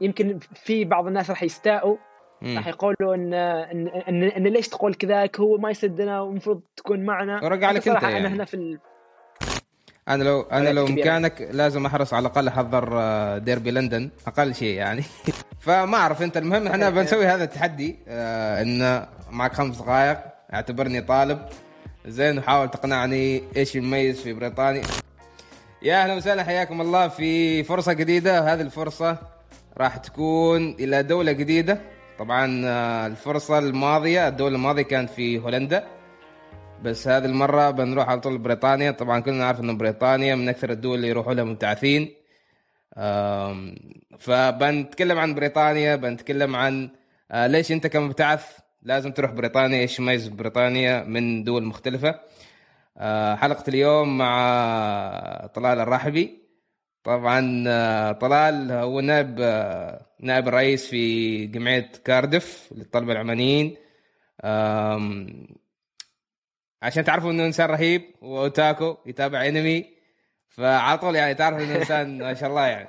يمكن في بعض الناس راح يستاءوا راح يقولوا ان ان, إن, إن ليش تقول كذاك؟ هو ما يسدنا ومفروض تكون معنا. ورجع لك أنت يعني. أنا هنا في ال... أنا لو أنا لو مكانك لازم أحرص على الأقل أحضر آه، ديربي لندن أقل شيء يعني. فما أعرف أنت المهم إحنا بنسوي هذا التحدي آه إن معك خمس دقائق اعتبرني طالب. زين وحاول تقنعني إيش المميز في بريطانيا. يا أهلا وسهلا حياكم الله في فرصة جديدة. هذه الفرصة راح تكون إلى دولة جديدة. طبعا آه، الفرصة الماضية الدولة الماضية كانت في هولندا. بس هذه المرة بنروح على طول بريطانيا. طبعا كلنا نعرف إنه بريطانيا من أكثر الدول اللي يروحوا لها مبتعثين. فبنتكلم عن بريطانيا بنتكلم عن آه، ليش أنت كمبتعث لازم تروح بريطانيا؟ إيش يميز بريطانيا من دول مختلفة؟ آه، حلقة اليوم مع طلال الراحبي. طبعا آه، طلال هو نائب نائب الرئيس في جمعية كاردف للطلبة العمانيين. عشان تعرفوا إنه إنسان رهيب واوتاكو يتابع أنمي. فعلى طول يعني تعرف إنه إنسان ما شاء الله يعني.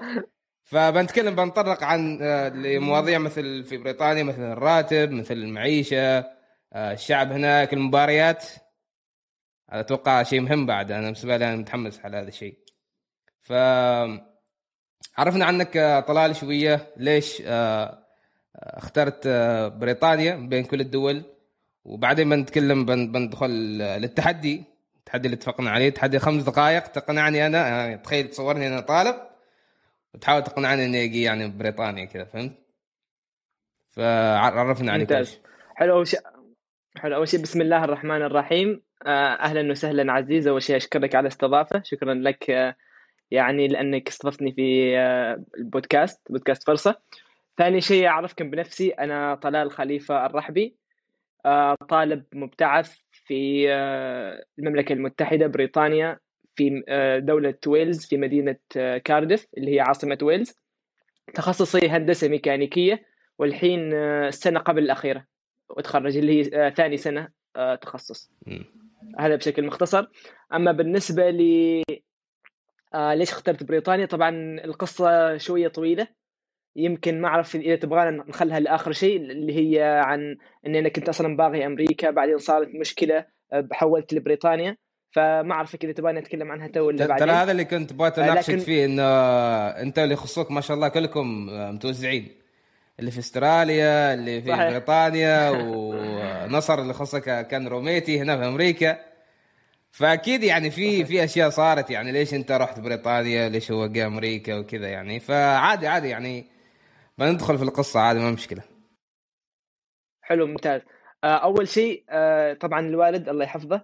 فبنتكلم بنطرق عن آه، لمواضيع مثل في بريطانيا مثل الراتب مثل المعيشة آه، الشعب هناك المباريات. أتوقع شيء مهم بعد أنا بالنسبة لي أنا متحمس على هذا الشيء. ف عرفنا عنك آه، طلال شوية. ليش اخترت بريطانيا بين كل الدول؟ وبعدين بنتكلم بندخل للتحدي. التحدي اللي اتفقنا عليه تحدي خمس دقائق. تقنعني أنا يعني تخيل تصورني أنا طالب. وتحاول تقنعني إني أجي يعني بريطانيا كذا فهمت؟ فعرفنا عليك ممتاز. حلو أول شيء حلو أول شيء بسم الله الرحمن الرحيم. آه، أهلا وسهلا عزيز أول شيء أشكرك على الاستضافة. شكرا لك آه، يعني لأنك استضفتني في آه، ال podcast podcast فرصة. ثاني شيء أعرفكم بنفسي أنا طلال خليفة الرحبي طالب مبتعث في المملكة المتحدة بريطانيا في آه، دولة ويلز في مدينة آه، كاردف اللي هي عاصمة ويلز. تخصصي هندسة ميكانيكية والحين آه، السنة قبل الأخيرة وتخرج اللي هي ثاني سنة تخصص. هذا بشكل مختصر. أما بالنسبة لي ليش اخترت بريطانيا؟ طبعا القصة شوية طويلة. يمكن ما أعرف إذا تبغانا نخليها لآخر شيء اللي هي عن اني أنا كنت أصلا باغي أمريكا بعدين صارت مشكلة حولت لبريطانيا. فما أعرفك إذا تبغى نتكلم عنها تو ولا بعدين ترى هذا اللي كنت بغيت اناقشك لكن... فيه انه أنت اللي يخصوك ما شاء الله كلكم متوزعين. اللي في استراليا اللي في صحيح. بريطانيا ونصر اللي خصك كان روميتي هنا في أمريكا. فأكيد يعني في في أشياء صارت يعني ليش أنت رحت بريطانيا؟ ليش هو جاء أمريكا وكذا يعني؟ فعادي عادي يعني بندخل في القصة عادي ما مشكلة. حلو ممتاز. آه، أول شيء آه، طبعا الوالد الله يحفظه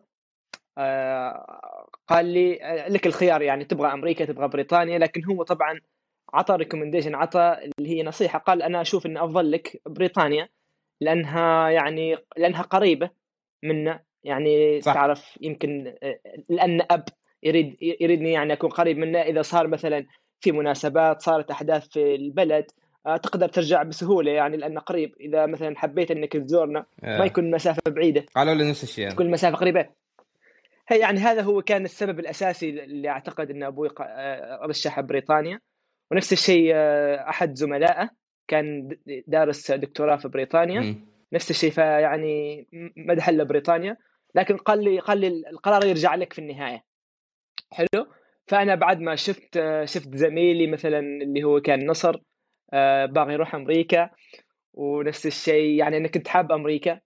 آه، قال لي لك الخيار يعني تبغى أمريكا تبغى بريطانيا لكن هو طبعا عطى recommendation عطى اللي هي نصيحة قال أنا أشوف إن أفضل لك بريطانيا لأنها يعني لأنها قريبة منا يعني صح. تعرف يمكن آه، لأن أب يريد يريدني يعني أكون قريب منه. إذا صار مثلا في مناسبات صارت أحداث في البلد تقدر ترجع بسهولة يعني لأنه قريب. إذا مثلا حبيت إنك تزورنا ما يكون مسافة بعيدة. قالوا لي نفس الشيء. تكون المسافه قريبة. يعني هذا هو كان السبب الأساسي اللي أعتقد إن أبوي آه، رشح بريطانيا. ونفس الشيء آه، أحد زملائه كان دارس دكتوراه في بريطانيا. م. نفس الشيء فيعني مدح له بريطانيا لكن قال لي قال لي القرار يرجع لك في النهاية. حلو؟ فأنا بعد ما شفت آه، شفت زميلي مثلا اللي هو كان نصر باغي يروح أمريكا ونفس الشيء يعني أنا كنت حاب أمريكا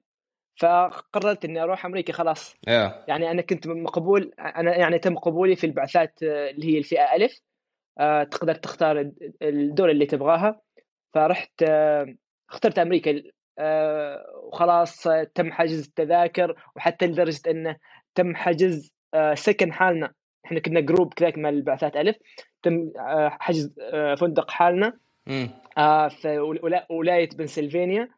فقررت إني أروح أمريكا خلاص. yeah. يعني أنا كنت مقبول أنا يعني تم قبولي في البعثات آه، اللي هي الفئة ألف آه، تقدر تختار الدولة اللي تبغاها. فرحت آه، اخترت أمريكا. وخلاص تم حجز التذاكر وحتى لدرجة إنه تم حجز سكن حالنا. إحنا كنا جروب كذاك مع البعثات ألف. تم حجز فندق حالنا. في ولاية بنسلفانيا.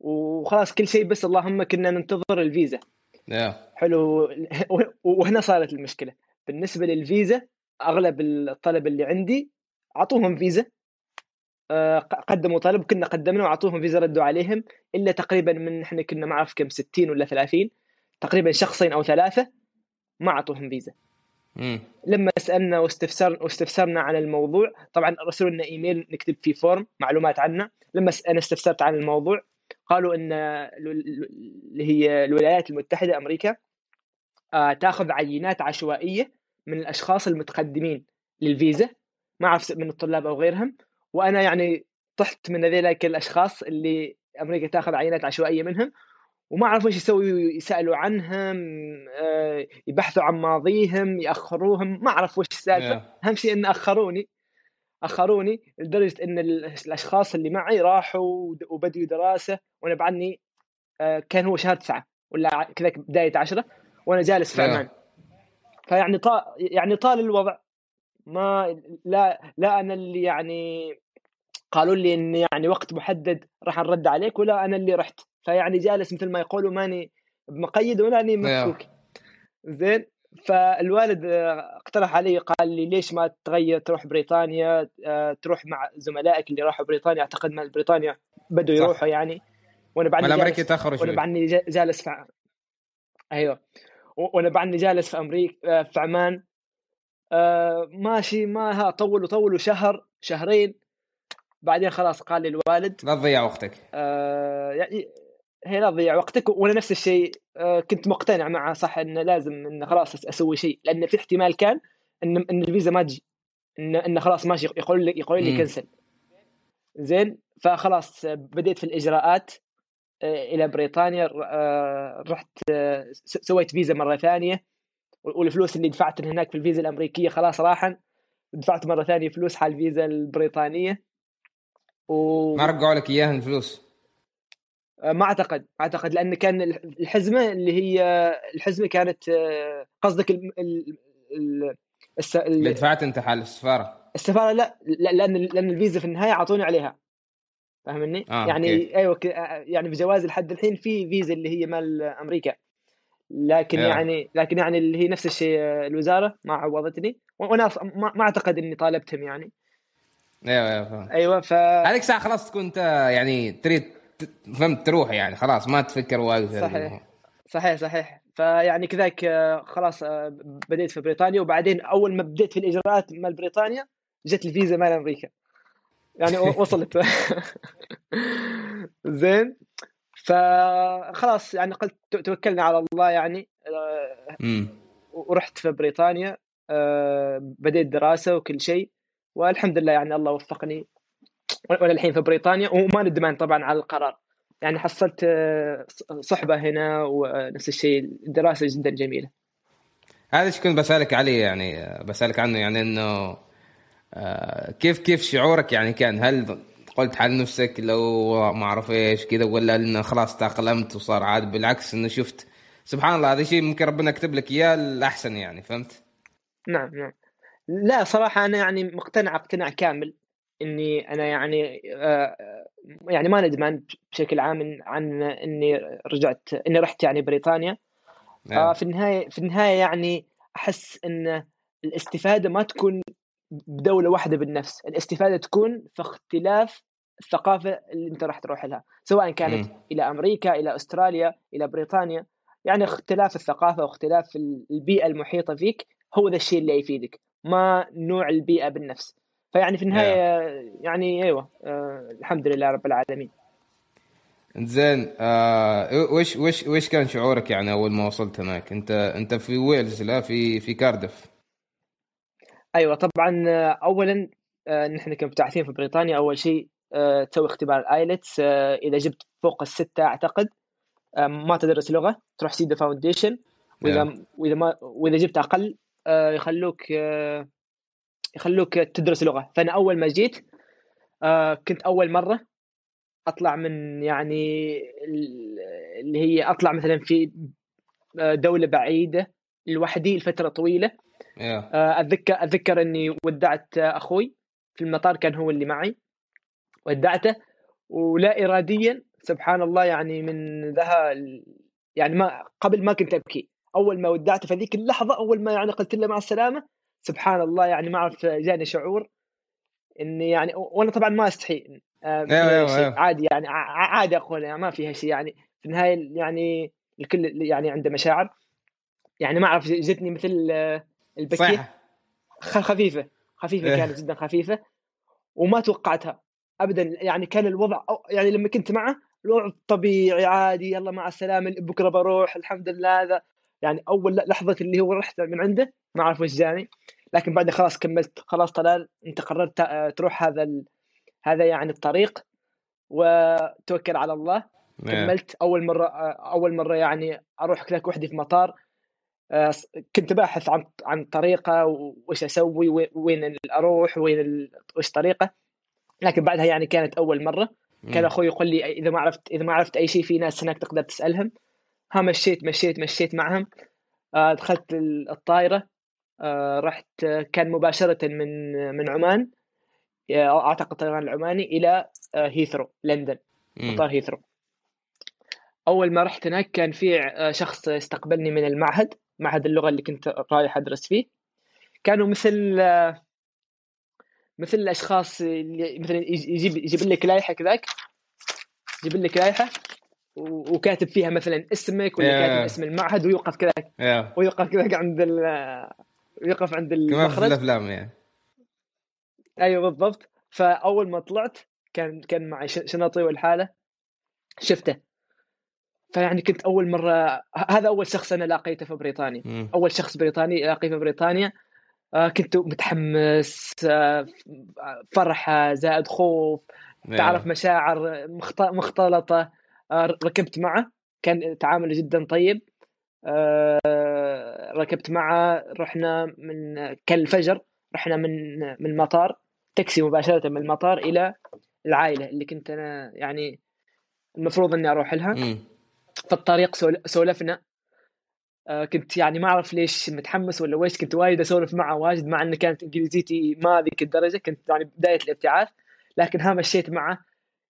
وخلاص كل شيء بس اللهم كنا ننتظر الفيزا. Yeah. حلو. وهنا صارت المشكلة. بالنسبة للفيزا أغلب الطلبه اللي عندي أعطوهم فيزا. آه، قدموا طلب كنا قدمنا وأعطوهم فيزا ردوا عليهم إلا تقريبا من إحنا كنا ما أعرف كم 60 ولا 30 تقريبا شخصين أو ثلاثة ما أعطوهم فيزا. مم. لما سألنا واستفسر واستفسرنا عن الموضوع طبعا رسلوا لنا إيميل نكتب فيه فورم معلومات عنه. لما أنا استفسرت عن الموضوع قالوا إن ال- اللي هي الولايات المتحدة أمريكا آه، تأخذ عينات عشوائية من الأشخاص المتقدمين للفيزا. ما أعرف من الطلاب أو غيرهم. وأنا يعني طحت من ذيلاك الأشخاص اللي أمريكا تأخذ عينات عشوائية منهم وما أعرف إيش يسوي يسألوا عنهم آه، يبحثوا عن ماضيهم يأخروهم ما أعرف وش السالفة Yeah. أهم شيء إن أخروني أخروني لدرجة إن ال- الأشخاص اللي معي راحوا وبدوا دراسة وأنا بعدني آه، كان هو شهر تسعة ولا كذا بداية عشرة وأنا جالس في Yeah. عمان فيعني طال يعني طال الوضع ما لا لا أنا اللي يعني قالوا لي إن يعني وقت محدد راح نرد عليك ولا أنا اللي رحت. فيعني جالس مثل ما يقولوا ماني بمقيد ولا أني مفكوك زين؟ فالوالد آه، اقترح علي قال لي ليش ما تغير تروح بريطانيا آه، تروح مع زملائك اللي راحوا بريطانيا. أعتقد ما بريطانيا بدوا. يروحوا يعني. وأنا بعدني جالس تاخروا وأنا شوي. بعدني جا- جالس في أيوه. وأنا بعدني جالس في أمريكا في عمان. آه، ماشي ما ها طولوا طولوا شهر شهرين بعدين خلاص قال لي الوالد لا تضيع وقتك. آه، يعني هي لا تضيع وقتك وأنا نفس الشيء آه، كنت مقتنع معه صح انه لازم انه خلاص أسوي شيء لأن في احتمال كان إن إن الفيزا ما تجي إن انه خلاص ماشي يقول لي يقول لي. كنسل زين فخلاص بديت في الإجراءات آه، إلى بريطانيا آه، رحت آه، سويت فيزا مرة ثانية. والفلوس اللي دفعت هناك في الفيزا الأمريكية خلاص راحن دفعت مرة ثانية فلوس حال الفيزا البريطانية. و... ما رجعوا لك إياها الفلوس؟ آه، ما أعتقد. أعتقد لأن كان الح- الحزمة اللي هي الحزمة كانت آه، قصدك ال... ال... ال... الس... اللي ال... دفعت أنت حال السفارة. السفارة لا لا- لأن لأن الفيزا في النهاية أعطوني عليها. فاهمني؟ آه، يعني okay. أيوه ك... آه، يعني بجواز لحد الحين في فيزا اللي هي مال أمريكا. لكن آه. يعني لكن يعني اللي هي نفس الشيء آه، الوزارة ما عوضتني. وأنا ما, أعتقد إني طالبتهم يعني. أيوه أيوه أيوه ف هذيك الساعة خلاص تكون انت يعني تريد فهمت تروح يعني خلاص ما تفكر واقف في صحيح. صحيح صحيح. فيعني كذاك آه، خلاص آه، بديت في بريطانيا. وبعدين أول ما بديت في الإجراءات مال بريطانيا جت الفيزا مال أمريكا. يعني وصلت. زين. فخلاص يعني قلت تو- توكلنا على الله يعني آه، ورحت في بريطانيا آه، بديت دراسة وكل شيء والحمد لله يعني الله وفقني وأنا الحين في بريطانيا وما ندمان طبعا على القرار. يعني حصلت آه، صحبة هنا ونفس الشيء الدراسه جدا جميلة. هذا إيش كنت بسألك عليه يعني بسألك عنه يعني إنه كيف كيف شعورك يعني كان؟ هل قلت حال نفسك لو ما أعرف إيش كذا ولا انه خلاص تأقلمت وصار عاد بالعكس إنه شفت. سبحان الله هذا شيء ممكن ربنا يكتب لك إياه الأحسن يعني فهمت؟ نعم نعم. لا صراحة أنا يعني مقتنع اقتناع كامل إني أنا يعني آه، يعني ما ندمان بشكل عام عن إني رجعت إني رحت يعني بريطانيا. آه، في النهاية في النهاية يعني أحس إن الاستفادة ما تكون بدولة واحدة بالنفس، الاستفادة تكون في اختلاف الثقافة اللي أنت راح تروح لها، سواء كانت مم. إلى أمريكا، إلى أستراليا، إلى بريطانيا، يعني اختلاف الثقافة واختلاف البيئة المحيطة فيك هو ذا الشيء اللي يفيدك، ما نوع البيئة بالنفس. فيعني في النهاية يعني أيوه آه الحمد لله رب العالمين. زين آه وش وش وش كان شعورك يعني أول ما وصلت هناك؟ أنت أنت في ويلز لا في في كاردف أيوه طبعا آه، اولا آه، نحن كمبتعثين في بريطانيا أول شيء تسوي اختبار ال IELTS إذا جبت فوق الستة أعتقد. آه، ما تدرس لغة تروح سيدا foundation وإذا وإذا ما وإذا جبت أقل آه، يخلوك آه، يخلوك تدرس لغة. فأنا أول ما جيت آه، كنت أول مرة أطلع من يعني ال- اللي هي أطلع مثلا في آه، دولة بعيدة لوحدي لفترة طويلة. آه، أتذكر أتذكر إني ودعت آه، أخوي في المطار كان هو اللي معي. ودعته ولا اراديا سبحان الله يعني من ال- يعني ما قبل ما كنت أبكي أول ما ودعته في ذيك اللحظة أول ما يعني قلت له مع السلامة سبحان الله يعني ما اعرف جاني شعور إني يعني وأنا طبعا ما أستحي آه، أيوة، أي أيوة،. أيوة. عادي يعني عادي أقول يعني ما فيها شيء يعني في النهاية يعني الكل يعني عنده مشاعر يعني ما أعرف جتني مثل آه، البكية خفيفة خفيفة إيه. كانت جدا خفيفة وما توقعتها ابدا يعني كان الوضع أو- يعني لما كنت معه الوضع طبيعي عادي يلا مع السلامة بكرة بروح الحمد لله هذا. يعني أول لحظة اللي هو رحت من عنده ما أعرف وش جاني. لكن بعدها خلاص كملت خلاص طلال أنت قررت آه، تروح هذا ال... هذا يعني الطريق. وتوكل على الله. إيه. كملت. أول مرة أول مرة يعني أروح كذا وحدي في مطار. آه، كنت باحث عن عن طريقة وش أسوي وين- أروح وين وش طريقة. لكن بعدها يعني كانت أول مرة. كان. أخوي يقول لي إذا ما عرفت إذا ما عرفت أي شيء في ناس هناك تقدر تسألهم. ها مشيت مشيت مشيت معهم. آه، دخلت ال- الطائرة. آه، رحت كان مباشرة من من عمان. أعتقد الطيران العماني إلى آه، هيثرو لندن. مطار هيثرو. أول ما رحت هناك كان في شخص استقبلني من المعهد معهد اللغة اللي كنت رايح أدرس فيه. كانوا مثل مثل الأشخاص اللي مثلا يج- يجيب يجيب لك لائحة كذاك يجيب لك لائحة وكاتب فيها مثلا اسمك ولا Yeah. كاتب اسم المعهد ويوقف كذا إيه. ويوقف كذا عند ال يوقف عند كمان في المخرج. الأفلام يعني أيوه بالضبط. فأول ما طلعت كان كان معي شنطي والحالة. شفته. فيعني كنت أول مرة هذا أول شخص أنا لاقيته في بريطانيا. أول شخص بريطاني ألاقيه في بريطانيا. كنت متحمس آه، فرحة زائد خوف. تعرف مشاعر مخت- مختلطة. آه، ركبت معه. كان تعامله جدا طيب. آه، ركبت معه. رحنا من كان الفجر رحنا من من المطار. تاكسي مباشرة من المطار إلى العائلة اللي كنت أنا يعني المفروض إني أروح لها. في الطريق سول- سولفنا. آه، كنت يعني ما أعرف ليش متحمس ولا ويش كنت وايد أسولف معه واجد مع ان كانت إنجليزيتي ما ذيك الدرجه كنت يعني بداية الابتعاث لكن ها مشيت معه.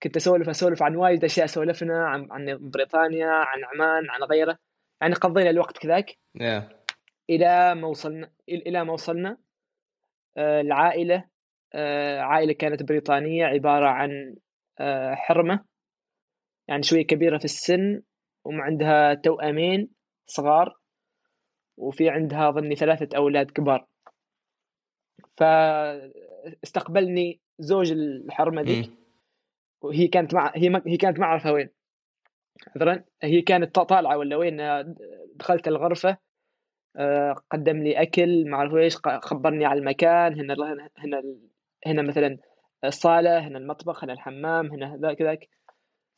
كنت أسولف أسولف عن وايد أشياء سولفنا عن عن بريطانيا عن عمان عن غيره. يعني قضينا الوقت كذاك. إيه. إلى ما وصلنا إلى ما وصلنا آه، العائلة آه، عائلة كانت بريطانية عبارة عن آه، حرمة. يعني شوية كبيرة في السن وعندها توأمين صغار. وفي عندها ظني ثلاثة أولاد كبار. فاستقبلني زوج الحرمة ذيك. وهي كانت مع هي ما... هي كانت ما اعرفها وين. عذرا هي كانت طالعة ولا وين؟ دخلت الغرفة آه، قدم لي أكل ما أعرف إيش ق- خبرني على المكان هنا هنا هنا مثلا الصالة هنا المطبخ هنا الحمام هنا ذاك ذاك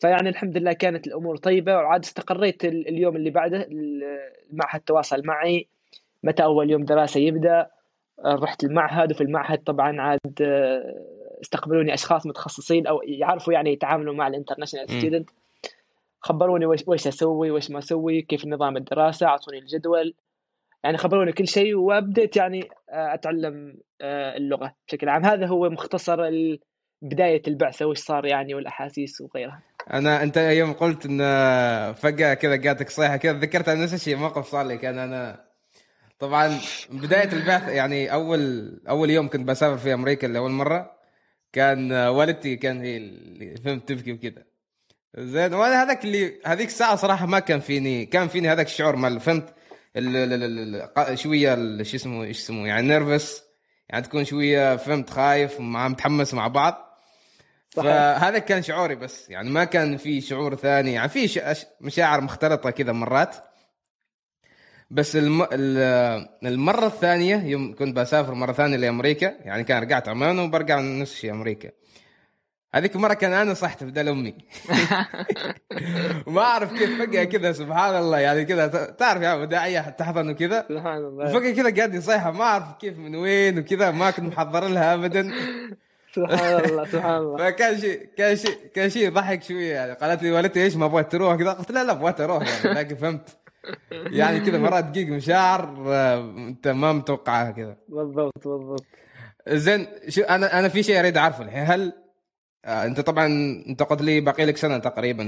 فيعني الحمد لله كانت الأمور طيبة وعاد استقريت ال- اليوم اللي بعده المعهد تواصل معي. متى أول يوم دراسة يبدأ؟ رحت المعهد وفي المعهد طبعا عاد آه، استقبلوني أشخاص متخصصين أو يعرفوا يعني يتعاملوا مع ال international. student خبروني وش أسوي وش ما أسوي كيف نظام الدراسة أعطوني الجدول. يعني خبروني كل شيء وبديت يعني آه، أتعلم آه، اللغة بشكل عام. هذا هو مختصر بداية البعثة وش صار يعني والأحاسيس وغيرها. أنا أنت يوم قلت إن فجأة كذا جاتك صيحة كذا ذكرت عن نفس الشيء موقف صار لي كان أنا طبعا بداية البعثة يعني أول أول يوم كنت بسافر في أمريكا لأول مرة كان والدتي كان هي اللي فهمت تبكي وكذا زين وأنا هذاك اللي هذيك الساعة صراحة ما كان فيني كان فيني هذاك الشعور مال فهمت شوية شو اسمه إيش اسمه يعني nervous يعني تكون شوية فهمت خايف مع متحمس مع بعض. فهذا كان شعوري بس. يعني ما كان في شعور ثاني. يعني في ش- مشاعر مختلطة كذا مرات. بس الم... ال- المرة الثانية يوم كنت بسافر مرة ثانية لأمريكا يعني كان رجعت عمان وبرجع نفس الشيء أمريكا. هذيك المره كان أنا صحت بدل أمي. ما أعرف كيف فجأة كذا سبحان الله. يعني كذا تعرف يا وداعية تحضن وكذا؟ سبحان الله. وفجأة كذا قاعد صيحه ما أعرف كيف من وين وكذا. ما كنت محضر لها ابدا. سبحان الله سبحان الله. فكان شيء كان شيء كان شيء ضحك شوية. يعني قالت لي والدتي إيش ما بغيت تروح؟ كذا. قلت لا لا بغيت أروح يعني لكن فهمت. يعني كذا مرات دقيق مشاعر آه، أنت ما متوقعها كذا. بالضبط بالضبط. زين شو أنا أنا في شيء أريد أعرفه الحين. هل آه أنت طبعا أنت قلت لي باقي لك سنة تقريبا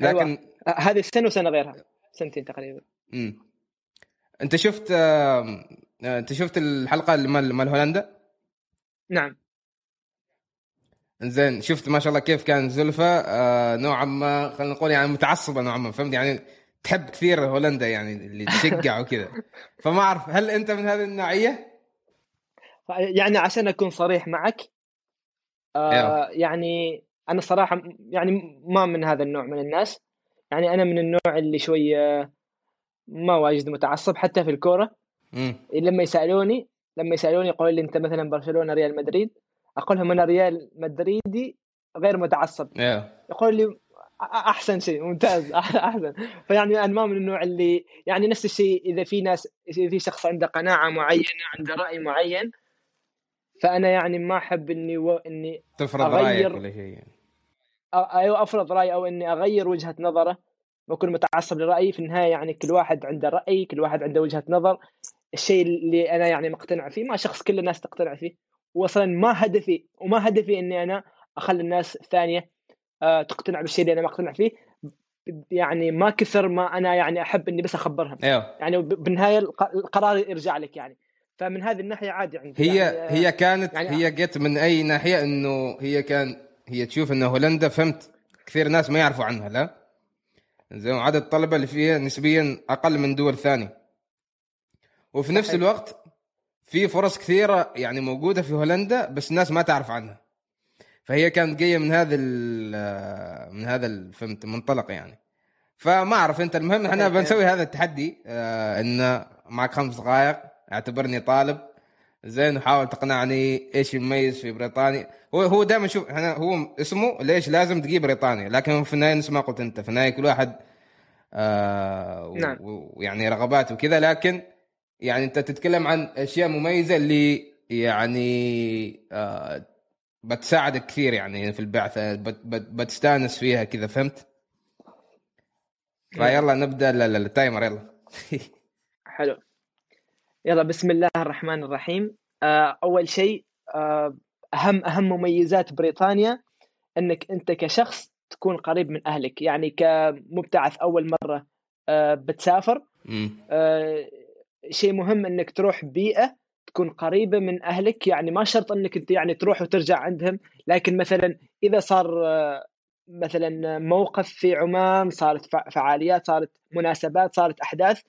لكن أيوة. آه، هذه السنة وسنة غيرها. سنتين تقريبا. مم. أنت شفت آه، أنت شفت الحلقة اللي مال مال هولندا؟ نعم. زين شفت ما شاء الله كيف كان زلفة؟ آه نوعا ما خلينا نقول يعني متعصبة نوعا ما فهمت؟ يعني تحب كثير هولندا يعني اللي تشجع وكذا. فما أعرف هل أنت من هذه النوعية؟ يعني عشان أكون صريح معك آه يعني أنا صراحة يعني ما من هذا النوع من الناس. يعني أنا من النوع اللي شوية ما واجد متعصب حتى في الكورة. لما يسألوني لما يسألوني يقول لي أنت مثلا برشلونة ريال مدريد أقول لهم أنا ريال مدريدي غير متعصب yeah. يقول لي أحسن شيء ممتاز أحسن فيعني أنا ما من النوع اللي يعني نفس الشيء إذا في ناس إذا في شخص عنده قناعة معينة عنده رأي معين فأنا يعني ما أحب إني و... إني تفرض رأيك ولا شيء. أيوه أفرض راي أو إني أغير وجهة نظره وأكون متعصب لرأيي في النهاية يعني كل واحد عنده رأي كل واحد عنده وجهة نظر الشيء اللي أنا يعني مقتنع فيه ما شخص كل الناس تقتنع فيه. واصلا ما هدفي وما هدفي إني أنا أخلي الناس الثانية آه، تقتنع بالشيء اللي أنا مقتنع فيه. يعني ما كثر ما أنا يعني أحب إني بس أخبرهم. أيوه. يعني بالنهاية القرار يرجع لك يعني. فمن هذه الناحية عادي عندي. هي يعني هي كانت يعني هي جت من أي ناحية؟ إنه هي كان هي تشوف إنه هولندا فهمت كثير ناس ما يعرفوا عنها لا؟ زين عدد الطلبة اللي فيها نسبيا أقل من دول ثانية. وفي نفس الوقت في فرص كثيرة يعني موجودة في هولندا بس الناس ما تعرف عنها. فهي كانت جاية من هذا من هذا فهمت؟ المنطلق يعني. فما أعرف أنت المهم إحنا بنسوي هذا التحدي آه إن معك خمس دقائق اعتبرني طالب. زين وحاول تقنعني إيش يميز في بريطانيا هو هو دائما شوف إحنا هو اسمه ليش لازم تجيب بريطانيا؟ لكن في النهاية نفس ما قلت أنت في النهاية كل واحد آه نعم. ويعني رغبات وكذا لكن يعني انت تتكلم عن أشياء مميزة اللي يعني آه بتساعدك كثير يعني في البعثة بت بت بتستانس فيها كذا فهمت؟ فيلا نبدأ التايمر يلا. حلو. يلا بسم الله الرحمن الرحيم. آه، أول شيء آه، أهم أهم مميزات بريطانيا إنك أنت كشخص تكون قريب من أهلك. يعني كمبتعث أول مرة آه، بتسافر شيء مهم إنك تروح بيئة تكون قريبة من أهلك. يعني ما شرط إنك أنت يعني تروح وترجع عندهم لكن مثلا إذا صار مثلا موقف في عمان صارت فعاليات صارت مناسبات صارت أحداث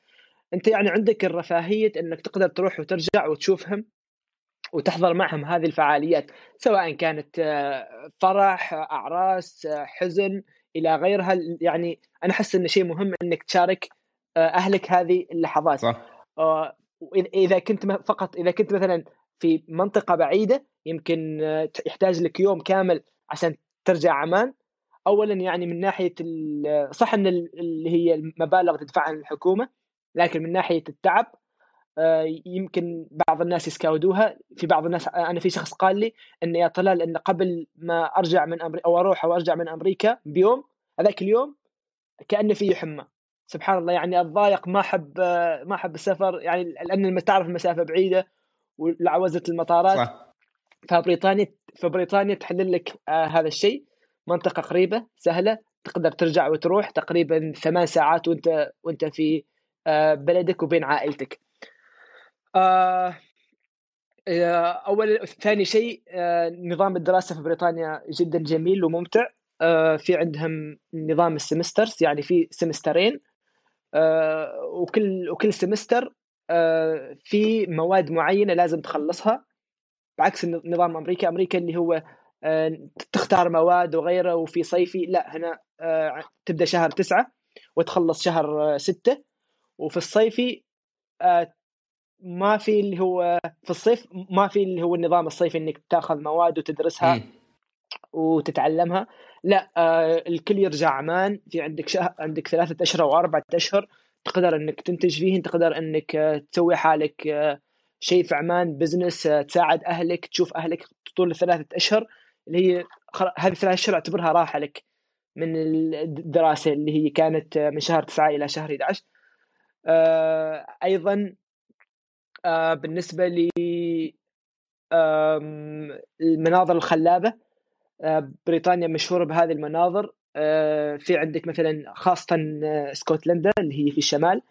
أنت يعني عندك الرفاهية إنك تقدر تروح وترجع وتشوفهم وتحضر معهم هذه الفعاليات سواء كانت فرح أعراس حزن إلى غيرها. يعني أنا أحس إنه شيء مهم إنك تشارك أهلك هذه اللحظات. صح. إذا كنت فقط إذا كنت مثلا في منطقة بعيدة يمكن يحتاج لك يوم كامل عشان ترجع عمان. اولا يعني من ناحية صح إن اللي هي المبالغ تدفعها الحكومة لكن من ناحية التعب آه، يمكن بعض الناس يسكاودوها. في بعض الناس أنا في شخص قال لي ان يا طلال إن قبل ما أرجع من أمريكا أو أروح أو أرجع من أمريكا بيوم هذاك اليوم كأنه في حمى. سبحان الله يعني الضايق ما احب ما احب السفر يعني لأن تعرف المسافة بعيدة ولعوزة المطارات. صح. فبريطانيا فبريطانيا تحلل لك آه هذا الشيء. منطقة قريبة سهلة تقدر ترجع وتروح تقريبا ثمان ساعات وأنت وأنت في آه بلدك وبين عائلتك. آه, آه، أول ثاني شيء آه نظام الدراسة في بريطانيا جدا جميل وممتع. آه في عندهم نظام ال semesters يعني في سمسترين. وكل وكل سمستر آه، في مواد معينة لازم تخلصها. بعكس نظام أمريكا أمريكا اللي هو آه، تختار مواد وغيره وفي صيفي لا هنا تبدأ شهر تسعة وتخلص شهر ستة. وفي الصيفي ما في اللي هو في الصيف ما في اللي هو النظام الصيفي إنك تاخذ مواد وتدرسها وتتعلمها. لا آه الكل يرجع عمان في عندك شهر عندك ثلاثة أشهر أو أربعة أشهر تقدر إنك تنتج فيه تقدر إنك آه، تسوي حالك آه، شيء في عمان بزنس آه، تساعد أهلك تشوف أهلك طول الثلاثة أشهر اللي هي هذه الثلاث أشهر أعتبرها راحه لك من الدراسة اللي هي كانت من شهر 9 إلى شهر 11 أيضا بالنسبة لي المناظر الخلابة. آه، بريطانيا مشهورة بهذه المناظر. آه، في عندك مثلا خاصة آه، اسكتلندا اللي هي في الشمال.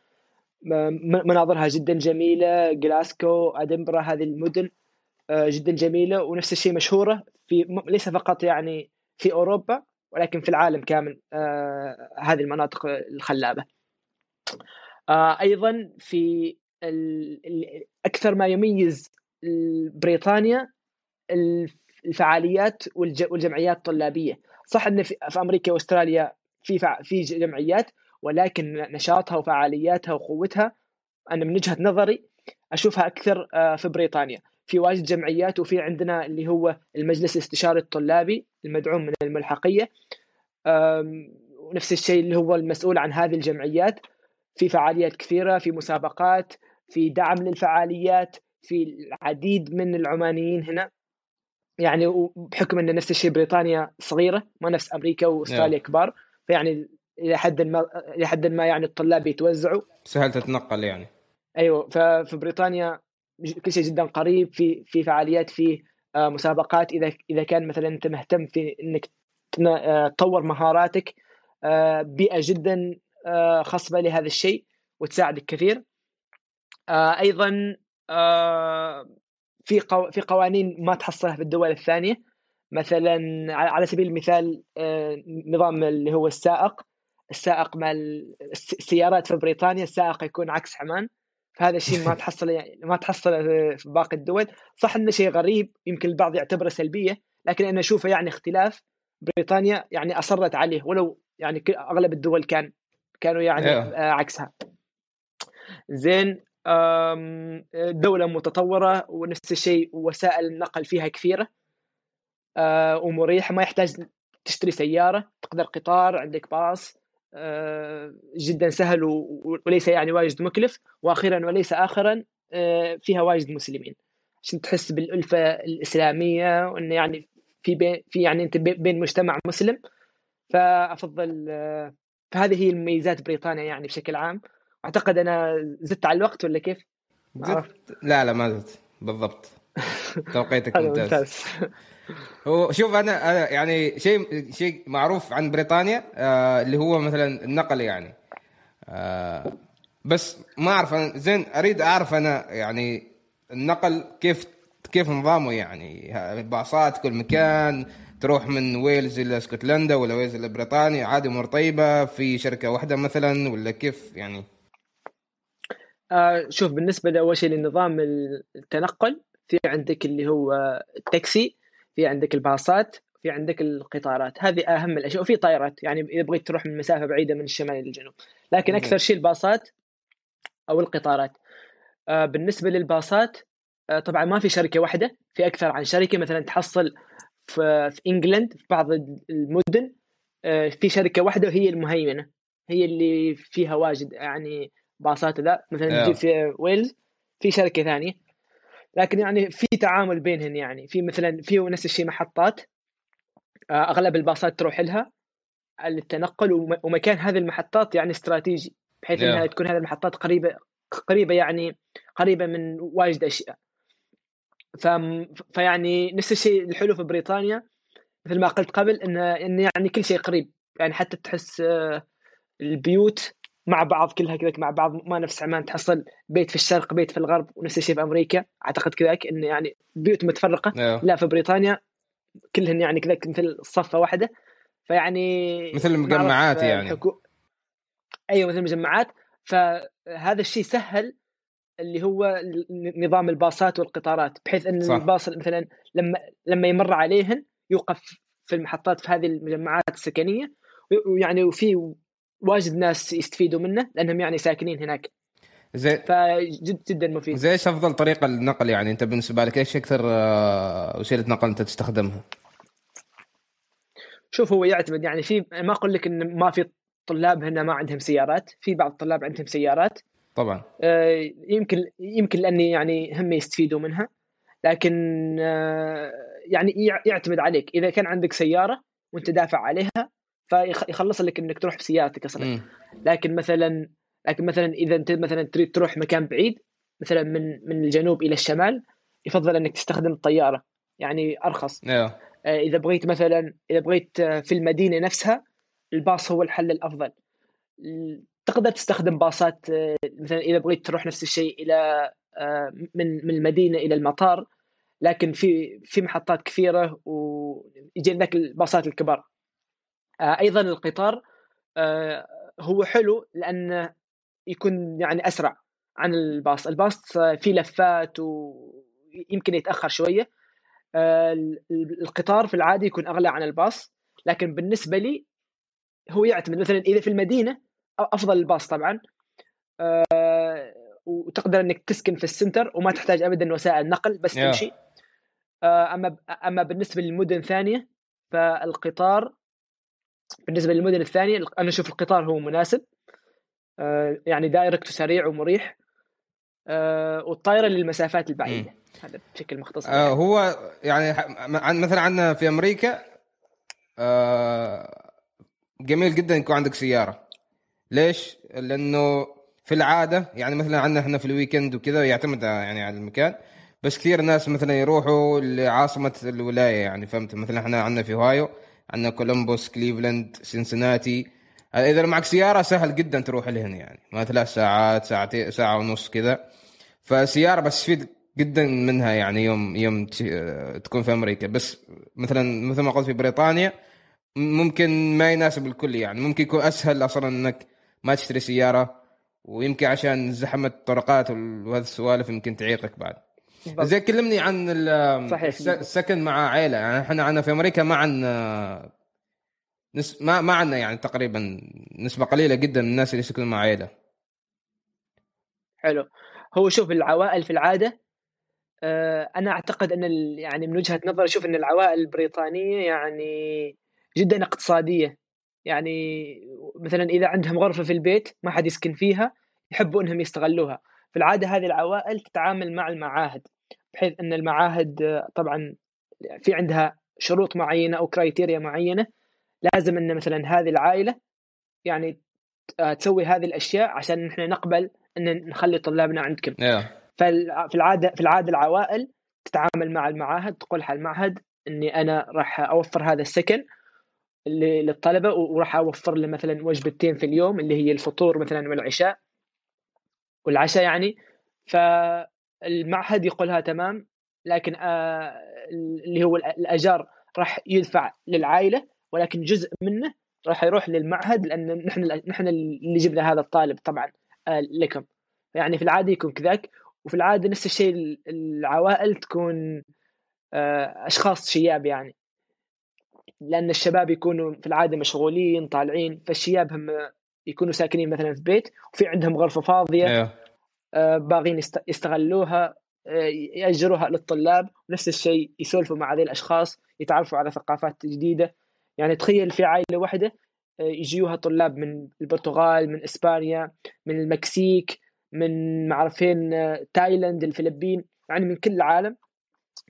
مناظرها جدا جميلة. جلاسكو أدنبرا هذه المدن جدا جميلة. ونفس الشيء مشهورة في ليس فقط يعني في أوروبا ولكن في العالم كامل هذه المناطق الخلابة. آه أيضا في أكثر ما يميز بريطانيا الفعاليات والجمعيات الطلابية. صح إن في أمريكا وأستراليا في في جمعيات ولكن نشاطها وفعالياتها وقوتها أنا من وجهة نظري أشوفها أكثر آه، في بريطانيا. في واجد جمعيات وفي عندنا اللي هو المجلس الاستشاري الطلابي المدعوم من الملحقية ونفس الشيء اللي هو المسؤول عن هذه الجمعيات. في فعاليات كثيرة في مسابقات في دعم للفعاليات في العديد من العمانيين هنا. يعني وبحكم إن نفس الشيء بريطانيا صغيرة ما نفس أمريكا وأستراليا yeah. كبار فيعني إلى حد ما إلى حد ما يعني الطلاب يتوزعوا. سهل تتنقل يعني. أيوه ففي بريطانيا كل شيء جدا قريب في في فعاليات في آه، مسابقات. إذا إذا كان مثلا أنت مهتم في إنك آه، تطور مهاراتك آه، بيئة جدا خصبه لهذا الشيء وتساعدك كثير. أيضا في في قوانين ما تحصلها في الدول الثانية. مثلا على سبيل المثال نظام اللي هو السائق. السائق مع السيارات في بريطانيا السائق يكون عكس عمان فهذا الشيء ما تحصل يعني ما تحصل في باقي الدول. صح إنه شيء غريب يمكن البعض يعتبره سلبية لكن أنا أشوفه يعني اختلاف. بريطانيا يعني أصرت عليه ولو يعني أغلب الدول كان كانوا يعني yeah. آه، عكسها. زين. دولة متطورة ونفس الشيء وسائل النقل فيها كثيرة. آه، ومريحة ما يحتاج تشتري سيارة تقدر قطار عندك باص. آه، جدا سهل وليس يعني واجد مكلف. وأخيرا وليس اخرا آه، فيها واجد مسلمين. عشان تحس بالألفة الإسلامية وانه يعني في بين في يعني أنت بين مجتمع مسلم. فأفضل فهذه هي المميزات بريطانيا يعني بشكل عام. أعتقد أنا زدت على الوقت ولا كيف؟ زدت؟ لا لا ما زدت. بالضبط. توقيتك ممتاز. هو شوف أنا أنا يعني شيء شيء معروف عن بريطانيا آه اللي هو مثلا النقل يعني. آه بس ما أعرف أنا زين أريد أعرف أنا يعني النقل كيف كيف نظامه يعني. باصات كل مكان تروح من ويلز إلى اسكتلندا ولا ويلز إلى بريطانيا عادي امور طيبة. في شركة واحدة مثلا ولا كيف يعني؟ آه شوف بالنسبة لأول شيء لنظام التنقل في عندك اللي هو التاكسي في عندك الباصات في عندك القطارات. هذه أهم الأشياء. وفي طائرات يعني إذا بغيت تروح من مسافة بعيدة من الشمال إلى الجنوب. لكن أكثر شيء الباصات أو القطارات. آه بالنسبة للباصات آه طبعا ما في شركة واحدة في أكثر عن شركة. مثلا تحصل في, في إنجلند في بعض المدن آه في شركة واحدة وهي المهيمنة هي اللي فيها واجد يعني باصات لا مثلا في ويلز في شركة ثانية. لكن يعني في تعامل بينهن يعني. في مثلا في نفس الشيء محطات آه، أغلب الباصات تروح لها للتنقل ومكان هذه المحطات يعني استراتيجي بحيث yeah. انها تكون هذه المحطات قريبة قريبة يعني قريبة من واجد أشياء. ف... فيعني نفس الشيء الحلو في بريطانيا مثل ما قلت قبل انه إن يعني كل شيء قريب. يعني حتى تحس آه، البيوت مع بعض كلها كذا مع بعض ما نفس عمان تحصل بيت في الشرق بيت في الغرب ونفس الشيء في أمريكا أعتقد كذاك انه يعني بيوت متفرقة أيوه. لا في بريطانيا كلهن يعني كذا مثل صفة واحدة فيعني مثل المجمعات يعني حكو... أيوه مثل المجمعات فهذا الشيء سهل اللي هو نظام الباصات والقطارات بحيث إن صح. الباص مثلا لما لما يمر عليهن يوقف في المحطات في هذه المجمعات السكنية ويعني وفي واجد ناس يستفيدوا منه لأنهم يعني ساكنين هناك. زي فجد جدا مفيد. زي إيش أفضل طريقة للنقل يعني؟ أنت بالنسبة لك إيش أكثر آه، وسيله نقل أنت تستخدمها؟ شوف هو يعتمد يعني في ما أقول لك إن ما في طلاب هنا ما عندهم سيارات في بعض الطلاب عندهم سيارات. طبعا. آه، يمكن يمكن لأني يعني هم يستفيدوا منها. لكن آه، يعني يعتمد عليك. إذا كان عندك سيارة وأنت دافع عليها فيخلص لك إنك تروح بسيارتك أصلا. لكن مثلا لكن مثلا إذا أنت مثلا تريد تروح مكان بعيد مثلا من من الجنوب إلى الشمال يفضل إنك تستخدم الطيارة. يعني أرخص. yeah. آه، إذا بغيت مثلا إذا بغيت آه، في المدينة نفسها الباص هو الحل الأفضل. تقدر تستخدم باصات آه، مثلا إذا بغيت تروح نفس الشيء إلى من من المدينة إلى المطار لكن في في محطات كثيرة ويجي لك الباصات الكبار. أيضا القطار آه، هو حلو لأن يكون يعني أسرع عن الباص. الباص فيه لفات ويمكن يتأخر شوية. آه، القطار في العادي يكون أغلى عن الباص لكن بالنسبة لي هو يعتمد مثلا إذا في المدينة أفضل الباص طبعا. آه، وتقدر إنك تسكن في ال center وما تحتاج ابدا وسائل نقل بس تمشي. آه، أما أما بالنسبة للمدن الثانية فالقطار بالنسبة للمدن الثانية أنا أشوف القطار هو مناسب يعني direct وسريع ومريح والطائرة للمسافات البعيدة هذا بشكل مختصر آه يعني. هو يعني مثلا عندنا في أمريكا آه جميل جدا يكون عندك سيارة ليش؟ لأنه في العادة يعني مثلا عندنا إحنا في ال weekend وكذا يعتمد يعني على المكان بس كثير ناس مثلا يروحوا لعاصمة الولاية يعني فهمت مثلا إحنا عندنا في أوهايو عندنا كولومبوس كليفلاند سينسيناتي. إذا معك سيارة سهل جدا تروح لهن يعني. ما ثلاث ساعات ساعتين ساعة ونص كذا. فسيارة بس تفيد جدا منها يعني يوم يوم تكون في أمريكا. بس مثلا مثل ما قلت في بريطانيا ممكن ما يناسب الكل يعني. ممكن يكون أسهل أصلا إنك ما تشتري سيارة ويمكن عشان زحمة الطرقات وهذه السوالف يمكن تعيقك بعد. زي كلمني عن صحيح. السكن مع عائله يعني إحنا عندنا في أمريكا ما عندنا نس... ما ما عندنا يعني تقريبا نسبة قليلة جدا من الناس اللي يسكنوا مع عائله حلو. هو شوف العوائل في العادة آه، أنا أعتقد أن يعني من وجهة نظري أشوف أن العوائل البريطانية يعني جدا اقتصادية. يعني مثلا إذا عندهم غرفة في البيت ما حد يسكن فيها يحبوا أنهم يستغلوها. في العادة هذه العوائل تتعامل مع المعاهد بحيث أن المعاهد طبعا في عندها شروط معينة أو كرايتيريا معينة لازم أن مثلا هذه العائلة يعني آه، تسوي هذه الأشياء عشان نحن نقبل إن نخلي طلابنا عندكم yeah. ففي العادة في العادة العوائل تتعامل مع المعاهد تقول حق المعهد إني أنا راح أوفر هذا السكن للطلبة وراح أوفر له مثلا وجبتين في اليوم اللي هي الفطور مثلا والعشاء والعشاء يعني فالمعهد يقولها تمام لكن آه اللي هو الأجار راح يدفع للعائلة ولكن جزء منه راح يروح للمعهد لأن نحن نحن اللي جبنا هذا الطالب طبعا آه لكم. يعني في العادة يكون كذاك وفي العادة نفس الشيء العوائل تكون آه، أشخاص شياب يعني. لأن الشباب يكونوا في العادة مشغولين طالعين فالشياب هم يكونوا ساكنين مثلا في بيت وفي عندهم غرفة فاضية أيوه. آه، باغين يستغلوها آه، يأجروها للطلاب ونفس الشيء يسولفوا مع هذه الأشخاص يتعرفوا على ثقافات جديدة. يعني تخيل في عائلة واحدة يجوها طلاب من البرتغال من إسبانيا من المكسيك من ما أعرف وين تايلاند الفلبين يعني من كل العالم.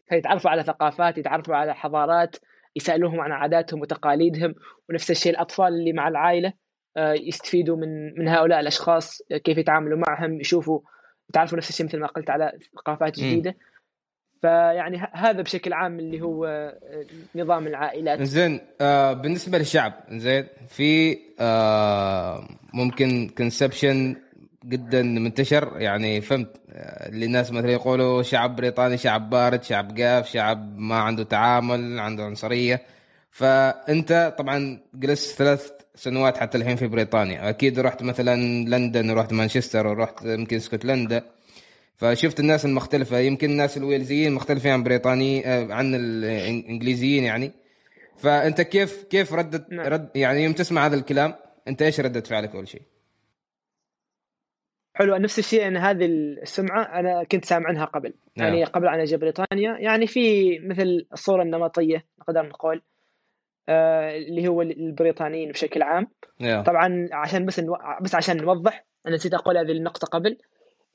فيتعرفوا على ثقافات يتعرفوا على حضارات يسألوهم عن عاداتهم وتقاليدهم ونفس الشيء الأطفال اللي مع العائلة. آه، يستفيدوا من من هؤلاء الأشخاص كيف يتعاملوا معهم يشوفوا يتعرفوا نفس الشيء مثل ما قلت على ثقافات جديدة. فيعني هذا بشكل عام اللي هو آه، نظام العائلات. زين آه بالنسبة للشعب زين في آه ممكن كونسبشن جدا منتشر. يعني فهمت اللي الناس مثلا يقولوا شعب بريطاني شعب بارد شعب قاف شعب ما عنده تعامل عنده عنصرية. فأنت طبعا جلست ثلاث سنوات حتى الحين في بريطانيا. أكيد رحت مثلا لندن ورحت مانشستر ورحت يمكن اسكتلندا فشفت الناس المختلفة. يمكن الناس الويلزيين مختلفين عن بريطاني آه، عن الانجليزيين يعني. فأنت كيف كيف ردت نعم. رد يعني يوم تسمع هذا الكلام أنت إيش ردة فعلك أول شيء؟ حلو نفس الشيء. ان هذه السمعة أنا كنت سامع عنها قبل. نعم. يعني قبل أن أجي بريطانيا. يعني في مثل الصورة النمطية نقدر نقول. اللي هو البريطانيين بشكل عام. نعم. طبعا عشان بس نو... بس عشان نوضح أنا نسيت أقول هذه النقطة قبل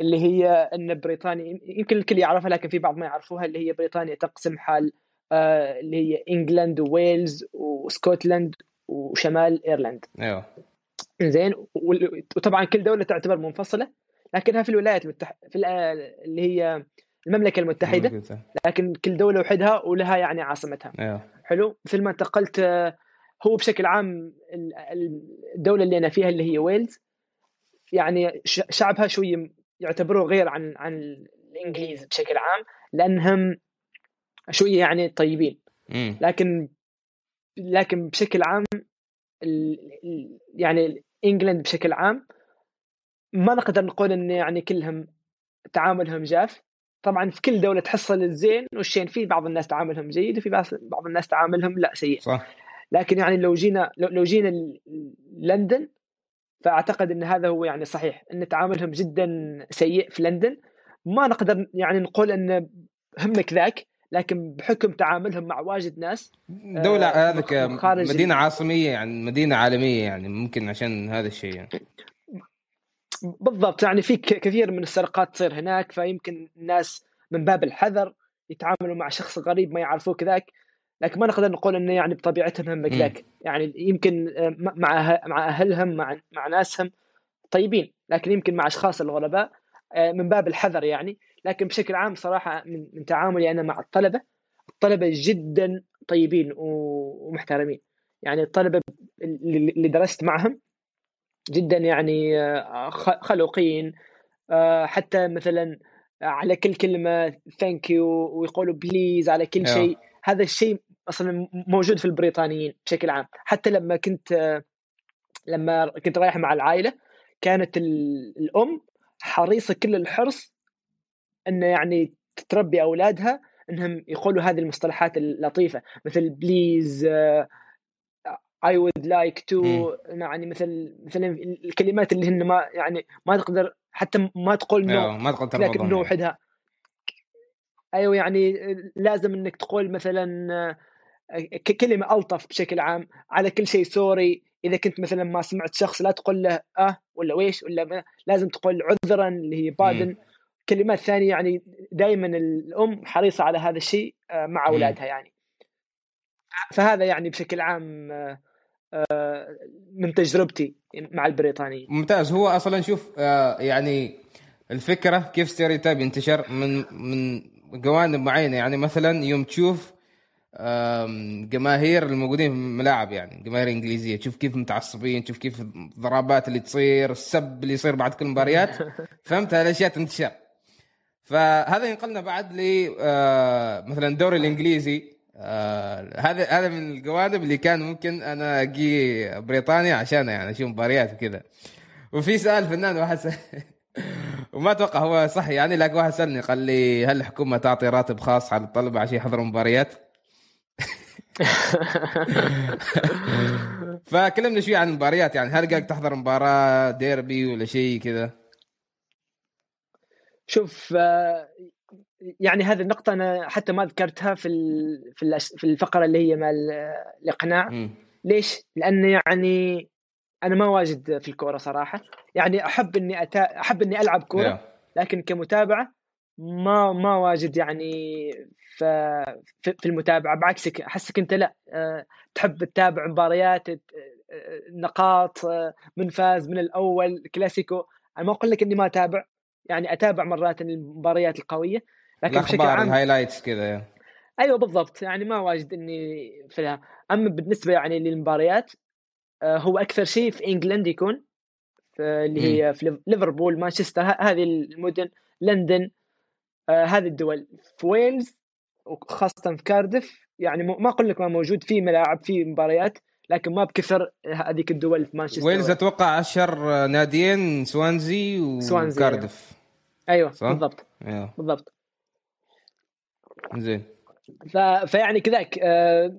اللي هي إن بريطانيا يمكن الكل يعرفها لكن في بعض ما يعرفوها اللي هي بريطانيا تقسم حال آه اللي هي England و Wales و Scotland وشمال أيرلندا. أيوه زين وطبعا كل دولة تعتبر منفصلة لكنها في الولايات المتحده في اللي هي المملكة المتحدة لكن كل دولة وحدها ولها يعني عاصمتها. أيوه. حلو. مثل ما انتقلت هو بشكل عام الدولة اللي أنا فيها اللي هي ويلز. يعني شعبها شوي يعتبروه غير عن عن الإنجليز بشكل عام لأنهم شوية يعني طيبين. لكن لكن بشكل عام يعني إنجلند بشكل عام ما نقدر نقول إن يعني كلهم تعاملهم جاف. طبعا في كل دولة تحصل الزين والشين في بعض الناس تعاملهم جيد وفي بعض الناس تعاملهم لا سيء. صح. لكن يعني لو جينا لو جينا لندن فأعتقد إن هذا هو يعني صحيح إن تعاملهم جدا سيء في لندن. ما نقدر يعني نقول إن هم كذاك لكن بحكم تعاملهم مع واجد ناس دولة آه، هذيك مدينة عاصمية يعني مدينة عالمية يعني ممكن عشان هذا الشيء يعني. بالضبط يعني في كثير من السرقات تصير هناك فيمكن الناس من باب الحذر يتعاملوا مع شخص غريب ما يعرفوه كذاك لكن ما نقدر نقول إنه يعني بطبيعتهم هم كذاك يعني يمكن آه، مع مع أهلهم مع مع ناسهم طيبين لكن يمكن مع أشخاص الغرباء آه، من باب الحذر يعني. لكن بشكل عام صراحة من, من تعاملي أنا مع الطلبة الطلبة جدا طيبين ومحترمين. يعني الطلبة اللي درست معهم جدا يعني آه، خلوقين حتى مثلا على كل كلمة thank you ويقولوا please على كل شيء هذا الشيء أصلا موجود في البريطانيين بشكل عام. حتى لما كنت لما كنت رايح مع العائلة كانت الأم حريصة كل الحرص إنه يعني تربي أولادها إنهم يقولوا هذه المصطلحات اللطيفة مثل please I would like to يعني مثل مثلا الكلمات اللي هن ما يعني ما تقدر حتى ما تقول no ما تقدر لكن no وحدها. أيوه يعني لازم إنك تقول مثلا كلمة ألطف بشكل عام على كل شيء. sorry إذا كنت مثلا ما سمعت شخص لا تقول له أه ولا ويش ولا لازم تقول عذرا اللي هي pardon كلمات ثانية يعني دائما الأم حريصة على هذا الشيء آه، مع أولادها يعني. فهذا يعني بشكل عام آه، آه، من تجربتي مع البريطانيين. ممتاز. هو أصلا شوف يعني الفكرة كيف ستيريوتايب ينتشر من من جوانب معينة. يعني مثلا يوم تشوف جماهير الموجودين في الملاعب يعني جماهير إنجليزية تشوف كيف متعصبين تشوف كيف الضربات اللي تصير السب اللي يصير بعد كل المباريات فهمت؟ هالاشياء تنتشر. فهذا ينقلنا بعد ل آه، مثلا الدوري الإنجليزي. آه، هذا هذا من الجوانب اللي كان ممكن أنا أجي بريطانيا عشان يعني أشوف مباريات وكذا وفي سؤال فنان واحد وما أتوقع هو صح يعني لكن واحد سألني قال لي هل الحكومة تعطي راتب خاص على الطلبة عشان يحضروا مباريات؟ فكلمنا شوي عن المباريات يعني هل قاعد تحضر مباراة ديربي ولا شيء كذا؟ شوف آه، يعني هذه النقطة أنا حتى ما ذكرتها في في الفقرة اللي هي مع الإقناع. ليش؟ لأن يعني أنا ما واجد في الكورة صراحة. يعني أحب إني أتا... أحب إني ألعب كورة لكن كمتابعة ما ما واجد يعني في في المتابعة. بعكسك احسك انت لا آه، تحب تتابع مباريات آه، نقاط آه، من فاز من الأول كلاسيكو. أنا ما أقول لك إني ما أتابع. يعني أتابع مرات المباريات القوية لكن بشكل عام ال highlights كذا. أيوه بالضبط يعني ما واجد إني في أما بالنسبة يعني للمباريات هو أكثر شيء في England يكون اللي هي في ليفربول مانشستر هذه المدن لندن آه هذه الدول. في ويلز وخاصة في كاردف يعني ما أقول لك ما موجود في ملاعب في مباريات لكن ما بكثر هذيك الدول في مانشستر ويلز أتوقع أشهر ناديين سوانزي وكاردف أيوه صح؟ بالضبط. أيوه. بالضبط. زين. ف... فيعني كذاك آه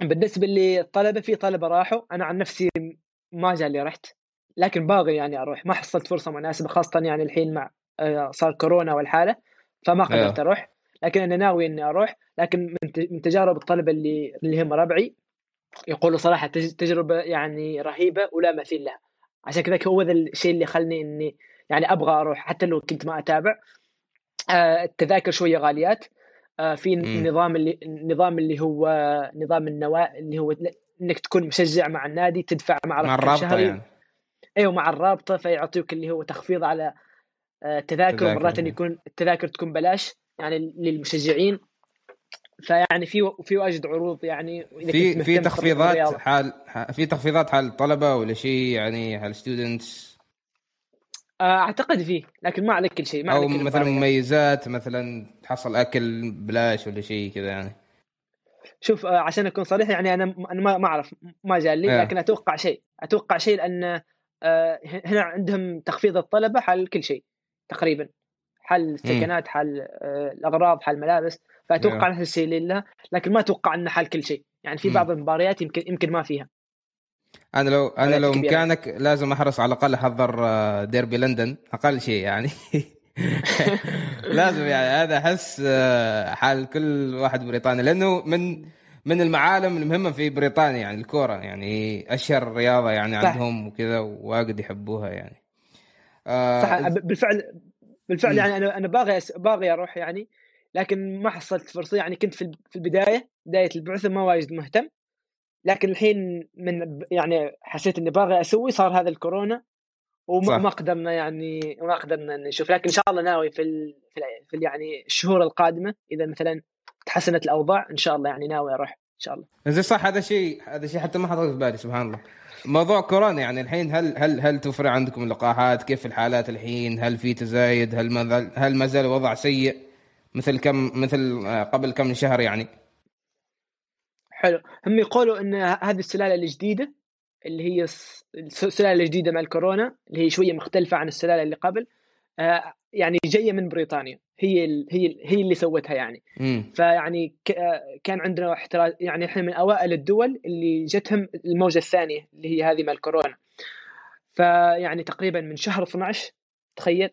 بالنسبة للطلبه في طلبة راحوا. أنا عن نفسي ما جالي رحت لكن باغي يعني أروح. ما حصلت فرصة مناسبة خاصة يعني الحين مع آه صار كورونا والحالة فما قدرت. أروح. لكن أنا ناوي إني أروح. لكن من تجارب الطلبة اللي اللي هم ربعي يقولوا صراحة تجربة يعني رهيبة ولا مثيل لها. عشان كذا هو ذا الشيء اللي خلني إني يعني أبغى أروح. حتى لو كنت ما أتابع آه التذاكر شوية غاليات. في النظام اللي النظام اللي هو نظام النواة اللي هو إنك تكون مشجع مع النادي تدفع مع مع الرابطة شهري. يعني. أيوه مع الرابطة فيعطيك اللي هو تخفيض على تذاكر مرات يكون التذاكر تكون بلاش يعني للمشجعين. فيعني في في واجد عروض يعني في في تخفيضات حال في تخفيضات حال الطلبة ولا شيء؟ يعني حال ستودنتس آه، أعتقد فيه لكن ما عليك كل شيء ما أو مثلا مميزات مثلا تحصل أكل بلاش ولا شيء كذا يعني. شوف آه، عشان أكون صريح يعني أنا أنا ما أعرف ما جاء لي لكن أتوقع شيء. أتوقع شيء لأن آه، هنا عندهم تخفيض الطلبة حال كل شيء تقريبا. حال السكنات آه، الأغراض حال الملابس. فأتوقع. نفس الشيء لله لكن ما أتوقع إنه حال كل شيء. يعني في بعض المباريات يمكن يمكن ما فيها. أنا لو أنا لو مكانك لازم أحرص على الأقل أحضر آه، ديربي لندن أقل شيء يعني. لازم يعني. هذا أحس آه، حال كل واحد بريطاني لأنه من من المعالم المهمة في بريطانيا يعني الكورة يعني. أشهر رياضة يعني صح. عندهم وكذا واجد يحبوها يعني. آه صح. بالفعل بالفعل م. يعني أنا أنا باغي باغي أروح يعني لكن ما حصلت فرصة يعني. كنت في البداية بداية البعثة ما واجد مهتم. لكن الحين من يعني حسيت إني باغي أسوي صار هذا الكورونا وما قدرنا يعني ما قدرنا نشوف لكن إن شاء الله ناوي في ال في, ال يعني الشهور القادمة إذا مثلا تحسنت الأوضاع إن شاء الله يعني ناوي أروح إن شاء الله. زين صح هذا شيء هذا شيء حتى ما حطيت في بالي سبحان الله. موضوع كورونا يعني الحين هل هل هل توفر عندكم اللقاحات؟ كيف الحالات الحين؟ هل في تزايد؟ هل ما هل ما زال الوضع سيء مثل كم مثل قبل كم شهر يعني؟ حلو. هم يقولوا إن هذه السلالة الجديدة اللي هي السلالة الجديدة مع الكورونا اللي هي شوية مختلفة عن السلالة اللي قبل آه، يعني جاية من بريطانيا. هي هي هي اللي سوتها يعني. م. فيعني كان عندنا احتراز يعني إحنا من أوائل الدول اللي جتهم الموجة الثانية اللي هي هذه مع الكورونا. فيعني تقريبا من شهر 12 تخيل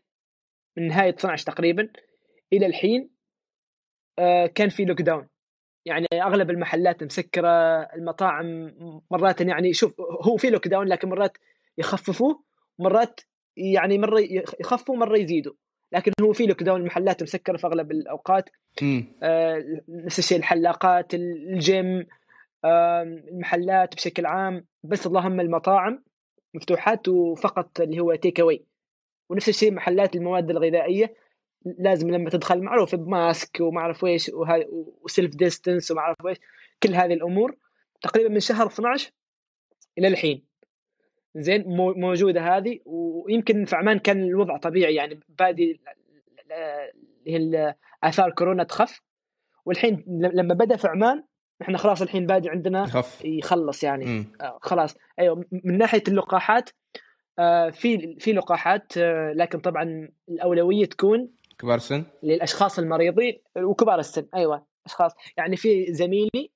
من نهاية 12 تقريبا إلى الحين آه، كان في lockdown يعني أغلب المحلات مسكرة المطاعم مرات يعني شوف هو في lockdown لكن مرات يخففوه مرات يعني مرة يخففوا مرة يزيدوا. لكن هو في lockdown المحلات مسكرة في أغلب الأوقات. آه نفس الشيء الحلاقات الجيم آه المحلات بشكل عام. بس اللهم المطاعم مفتوحات وفقط اللي هو take away ونفس الشيء محلات المواد الغذائية. لازم لما تدخل معروف ب mask وما أعرف إيش و self distance وما أعرف إيش كل هذه الأمور تقريبا من شهر 12 إلى الحين. زين موجودة هذه ويمكن في عمان كان الوضع طبيعي يعني بادي اثار كورونا تخف. والحين لما بدأ في عمان إحنا خلاص الحين بادي عندنا يخف. يخلص يعني. آه خلاص. أيوه من ناحية اللقاحات آه في في لقاحات آه لكن طبعا الأولوية تكون كبار السن؟ للأشخاص المريضين وكبار السن أيوه أشخاص. يعني في زميلي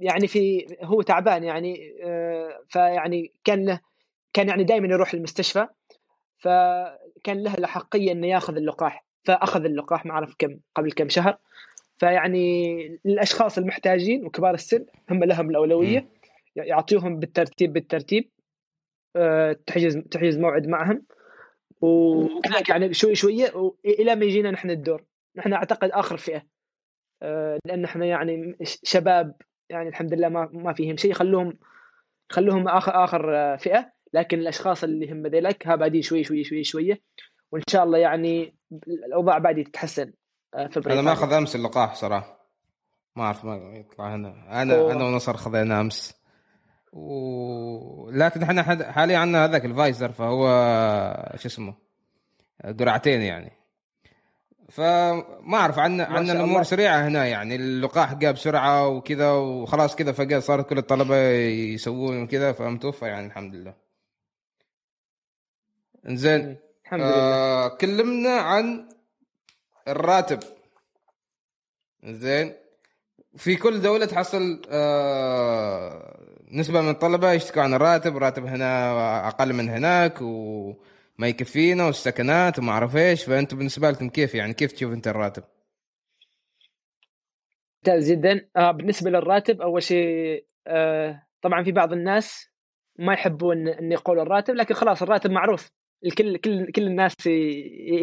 يعني في هو تعبان يعني آه، فيعني كان له كان يعني دائما يروح المستشفى فكان له الأحقية إنه ياخذ اللقاح فأخذ اللقاح ما أعرف كم قبل كم شهر. فيعني الأشخاص المحتاجين وكبار السن هم لهم الأولوية يعطيهم بالترتيب بالترتيب آه، تحجز تحجز موعد معهم. وكذلك يعني شوي شوية إلى ما يجينا نحن الدور. نحن أعتقد آخر فئة. آه، لأن إحنا يعني شباب يعني الحمد لله ما ما فيهم شيء. خلوهم خلوهم آخر اخر فئة. لكن الأشخاص اللي هم ذيلك ها بادين شوي شوي شوي شوية. وإن شاء الله يعني الأوضاع بعد تتحسن آه، في أنا ماخذ أمس اللقاح صراحة. ما أعرف ما يطلع هنا. أنا أوه. أنا ونصر خذينا أمس. و... لكن إحنا حاليا عندنا هذاك الفايزر فهو شو اسمه قرعتين يعني. فما أعرف عندنا عندنا الأمور سريعة هنا يعني. اللقاح جاء بسرعة وكذا وخلاص كذا فجأة صارت كل الطلبة يسوون كذا فمتوفى يعني الحمد لله. زين الحمد لله. آه كلمنا عن الراتب. زين في كل دولة تحصل آه نسبة من الطلبة يشتكوا عن الراتب راتب هنا أقل من هناك و ما يكفينا والسكنات وما أعرف إيش. فانتم بالنسبة لكم كيف يعني؟ كيف تشوف أنت الراتب؟ ممتاز جدا. آه بالنسبة للراتب أول شيء آه طبعا في بعض الناس ما يحبون إن يقولوا الراتب لكن خلاص الراتب معروف. الكل كل كل الناس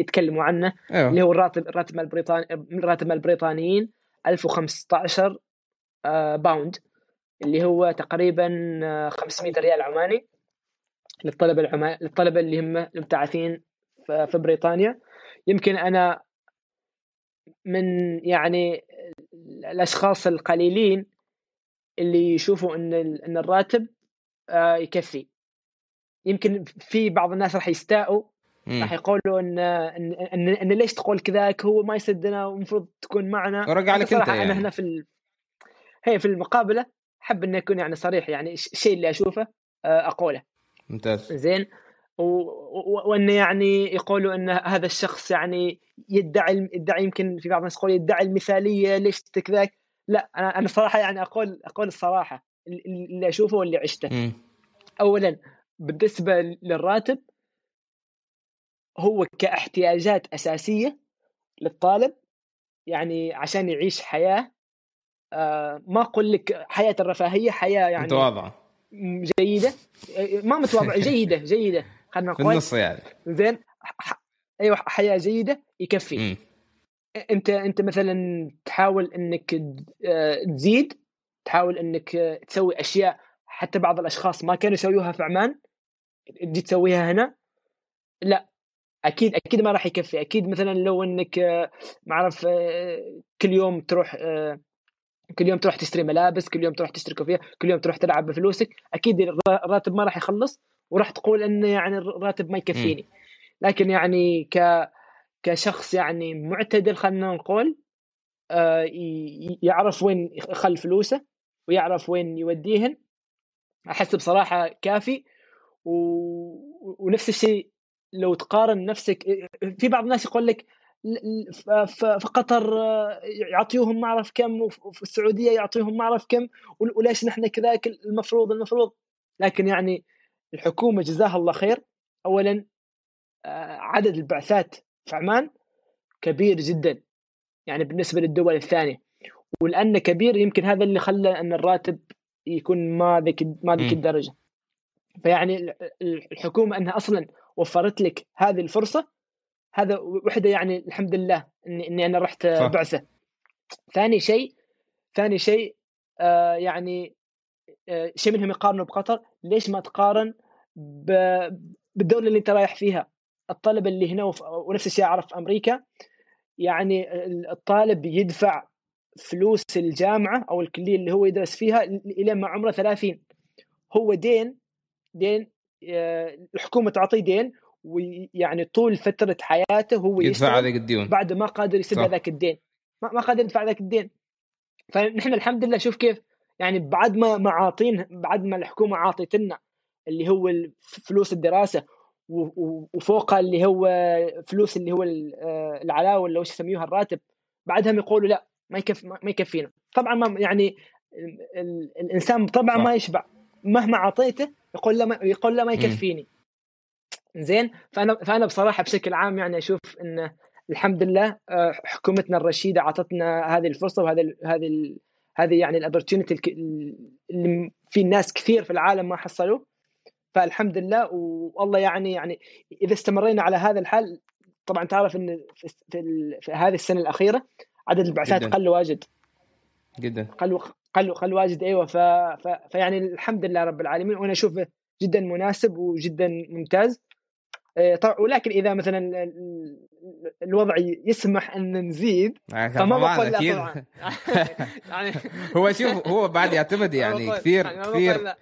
يتكلموا عنه أيوه. اللي هو الراتب الراتب البريطاني الراتب البريطانيين 1015 آه باوند. اللي هو تقريبا 500 آه، ريال عماني للطلبة العمال للطلبة اللي هم المبتعثين في بريطانيا. يمكن أنا من يعني الأشخاص القليلين اللي يشوفوا إن إن الراتب آه، يكفي. يمكن في بعض الناس راح يستاءوا راح يقولوا إن إن, إن, إن ليش تقول كذاك؟ هو ما يسدنا ومفروض تكون معنا. ورجع لك أنت يعني. أنا هنا في ال... هي في المقابلة. أحب اني اكون يعني صريح يعني الشيء اللي أشوفه آه، أقوله. ممتاز. زين؟ وإنه يعني يقولوا ان هذا الشخص يعني يدعي يدعي يمكن في بعض الناس يقول يدعي المثالية ليش كذاك لا أنا أنا صراحة يعني أقول أقول الصراحة اللي أشوفه واللي عشته. م. اولا بالنسبة للراتب هو كاحتياجات أساسية للطالب يعني عشان يعيش حياة ما أقول لك حياة الرفاهية حياة يعني متواضعة. جيدة. ما متواضعة جيدة جيدة. خلينا نقول النص يعني. زين. أيوه حياة جيدة يكفي. م. أنت أنت مثلا تحاول إنك آه، تزيد تحاول إنك تسوي أشياء حتى بعض الأشخاص ما كانوا يسويوها في عمان تجي تسويها هنا. لا أكيد أكيد ما راح يكفي. أكيد مثلا لو إنك ما أعرف آه، كل يوم تروح آه، كل يوم تروح تشتري ملابس كل يوم تروح تشتري كوفية كل يوم تروح تلعب بفلوسك أكيد الراتب ما راح يخلص وراح تقول انه يعني الراتب ما يكفيني. لكن يعني ك كشخص يعني معتدل خلينا نقول آه، يعرف وين يخل فلوسه ويعرف وين يوديهن أحس بصراحة كافي. و... ونفس الشيء لو تقارن نفسك في بعض الناس يقول لك في قطر آه، يعطيوهم ما اعرف كم وفي السعودية يعطيهم ما اعرف كم وليش نحن كذاك المفروض المفروض. لكن يعني الحكومة جزاها الله خير. اولا آه، عدد البعثات في عمان كبير جدا. يعني بالنسبة للدول الثانية. ولأنه كبير يمكن هذا اللي خلى أن الراتب يكون ما ذيك ما ذيك الدرجة. فيعني الحكومة أنها أصلا وفرت لك هذه الفرصة هذا وحده يعني الحمد لله اني, إني أنا رحت صح. بعثة. ثاني شيء ثاني شيء آه يعني آه شيء منهم يقارنوا بقطر. ليش ما تقارن بالدولة اللي أنت رايح فيها؟ الطلبه اللي هنا ونفس الشيء أعرف في أمريكا. يعني الطالب يدفع فلوس الجامعة أو الكلية اللي هو يدرس فيها إلى ما عمره 30 هو دين دين آه، الحكومة تعطيه دين ويعني طول فترة حياته هو يدفع هذاك الديون. بعد ما قادر يسد هذاك الدين. ما قادر يدفع ذاك الدين. فنحن الحمد لله شوف كيف يعني بعد ما ما عاطين بعد ما الحكومة عاطتنا اللي هو فلوس الدراسة وفوقها اللي هو فلوس اللي هو آه، العلاوة اللي وش يسميوها الراتب بعدهم يقولوا لا ما يكف ما يكفينا. طبعا ما يعني الإنسان طبعا ما يشبع. مهما اعطيته يقول لا ما يقول لا ما يكفيني. زين؟ فانا فأنا بصراحة بشكل عام يعني أشوف انه الحمد لله آه، حكومتنا الرشيدة أعطتنا هذه الفرصة وهذا هذه هذه يعني الاوبرتونيتي اللي في ناس كثير في العالم ما حصلوا. فالحمد لله والله يعني يعني إذا استمرينا على هذا الحال طبعا تعرف إن في, في, في هذه السنة الأخيرة عدد البعثات قل واجد. جدا. قل قل قل واجد أيوه. ف... ف... فيعني الحمد لله رب العالمين وأنا أشوفه جدا مناسب وجدا ممتاز. ولكن إذا مثلا الوضع يسمح أن نزيد فما بقول لا طبعا. يعني هو شوف هو بعد يعتمد يعني كثير يعني كثير.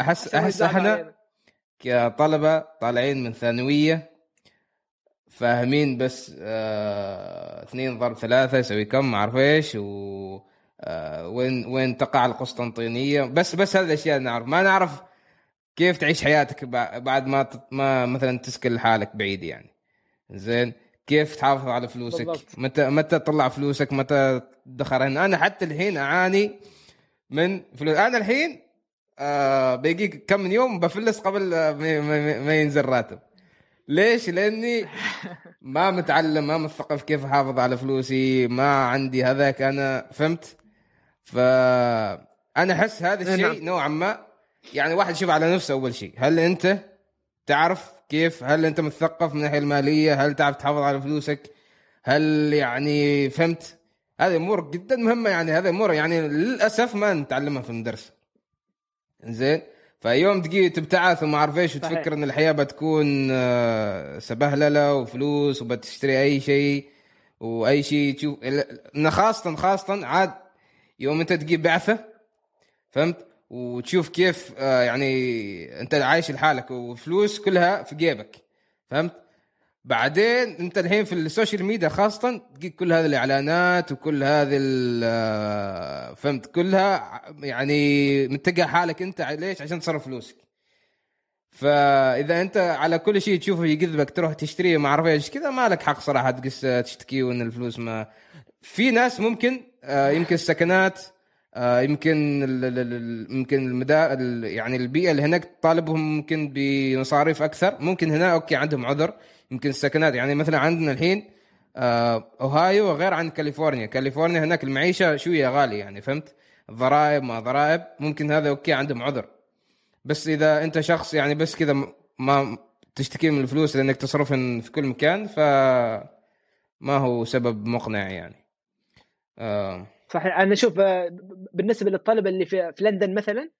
احس أحس إحنا كطلبة طالعين من ثانوية فاهمين بس آه اثنين ضرب ثلاثة يسوي كم ما أعرف إيش و آه وين وين تقع القسطنطينية. بس بس هذه الأشياء نعرف. ما نعرف كيف تعيش حياتك بعد ما ما مثلا تسكن لحالك بعيد يعني زين كيف تحافظ على فلوسك بالضبط. متى متى تطلع فلوسك متى تدخرها أنا حتى الحين أعاني من فلوس أنا الحين آه بيجي كم من يوم بفلس قبل ما, ما, ينزل راتب ليش؟ لأني ما متعلم ما مثقف كيف أحافظ على فلوسي ما عندي هذاك أنا فهمت؟ فانا أحس هذا الشيء نعم. نوعا ما يعني واحد يشوف على نفسه أول شيء. هل أنت تعرف كيف؟ هل أنت مثقف من الناحية المالية؟ هل تعرف تحافظ على فلوسك؟ هل يعني فهمت؟ هذه أمور جدا مهمة يعني. هذه أمور يعني للأسف ما نتعلمها في المدرسة. زين فيوم تجي تبتعث وما أعرف إيش وتفكر إن الحياة بتكون آه، سبهللة وفلوس وبتشتري أي شيء وأي شيء تشوف. خاصه خاصه عاد يوم أنت تجيب بعثة فهمت؟ وتشوف كيف آه، يعني انت عايش لحالك وفلوس كلها في جيبك فهمت؟ بعدين انت الحين في ال social media خاصة تجيك كل هذه الإعلانات وكل هذه ال- فهمت؟ كلها يعني متجه حالك انت ليش؟ عشان تصرف فلوسك. فإذا انت على كل شيء تشوفه يجذبك تروح تشتريه ما أعرف إيش كذا ما لك حق صراحة تقص تشتكي وإن الفلوس ما في ناس ممكن آه، يمكن السكنات آه، يمكن يمكن المدا ال- يعني البيئة اللي هناك تطالبهم ممكن بمصاريف أكثر. ممكن هنا okay عندهم عذر يمكن السكنات. يعني مثلا عندنا الحين آه، أوهايو غير عن كاليفورنيا. كاليفورنيا هناك المعيشة شوية غالية يعني فهمت؟ ضرائب ما ضرائب. ممكن هذا okay عندهم عذر. بس إذا أنت شخص يعني بس كذا ما تشتكي من الفلوس لأنك تصرفهم في كل مكان ف ما هو سبب مقنع يعني. آه. صحيح. أنا أشوف آه، بالنسبة للطلبة اللي في, في لندن مثلا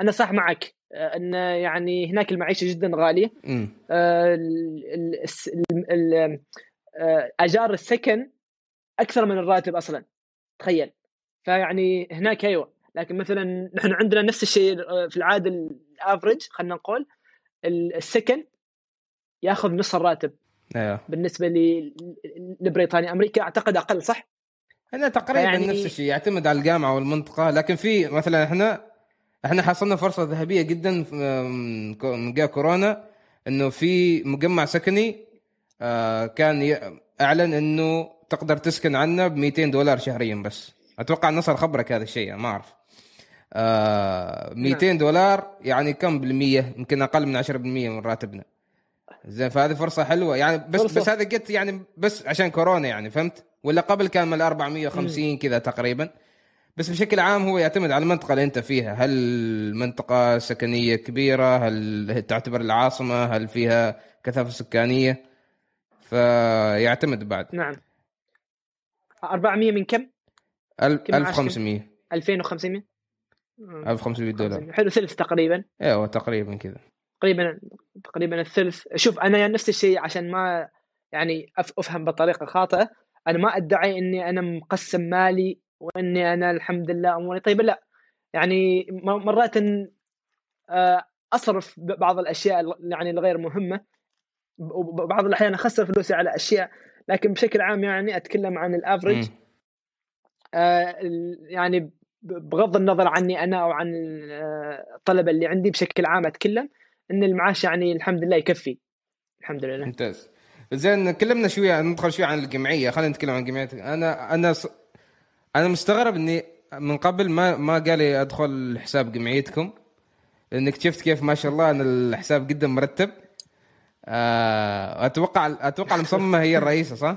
أنا صح معك آه، إن يعني هناك المعيشة جدا غالية. آه، أجار السكن أكثر من الراتب أصلا. تخيل. فيعني هناك أيوه. لكن مثلا نحن عندنا نفس الشيء في العادة الافرج خلينا نقول ال- السكن يأخذ نص الراتب أيوه. بالنسبة لبريطانيا. أمريكا أعتقد أقل صح؟ إحنا تقريبا يعني- نفس الشيء يعتمد على الجامعة والمنطقة. لكن في مثلا إحنا إحنا حصلنا فرصة ذهبية جدا في- من جاء كورونا إنه في مجمع سكني آه، كان أعلن إنه تقدر تسكن عنا ب 200 دولار شهريا بس. أتوقع نصر خبرك هذا الشيء ما أعرف. آه 200 دولار يعني كم بالمية؟ يمكن أقل من 10% من راتبنا. زين فهذه فرصة حلوة. يعني بس فرصة. بس هذا قلت يعني بس عشان كورونا يعني فهمت؟ ولا قبل كان من 450 كذا تقريبا. بس بشكل عام هو يعتمد على المنطقة اللي أنت فيها. هل منطقة سكنية كبيرة؟ هل تعتبر العاصمة؟ هل فيها كثافة سكانية؟ فيعتمد بعد. نعم. 400 من كم؟ ال- كم عاش كم؟ 1500 2500 1500 دولار. حلو ثلث تقريبا. أيوه تقريبا كذا. تقريبا تقريبا الثلث. شوف أنا يعني نفس الشيء عشان ما يعني أفهم بطريقه خاطئه أنا ما أدعي إني أنا مقسم مالي وإني أنا الحمد لله أموري. طيبه لا يعني مرات إن، آه، أصرف بعض الأشياء ال- يعني الغير مهمة وبعض الأحيان أخسر فلوسي على أشياء لكن بشكل عام يعني أتكلم عن الافرج. آه، يعني بغض النظر عني أنا أو عن آه، الطلبه اللي عندي بشكل عام أتكلم إن المعاش يعني الحمد لله يكفي. الحمد لله. ممتاز. زين كلمنا شوية ندخل شوية عن الجمعية. خلينا نتكلم عن الجمعيه أنا أنا ص... أنا مستغرب إني من قبل ما ما قال لي أدخل حساب جمعيتكم لأنك شفت كيف ما شاء الله إن الحساب جدا مرتب. آه، أتوقع أتوقع المصممة هي الرئيسة صح؟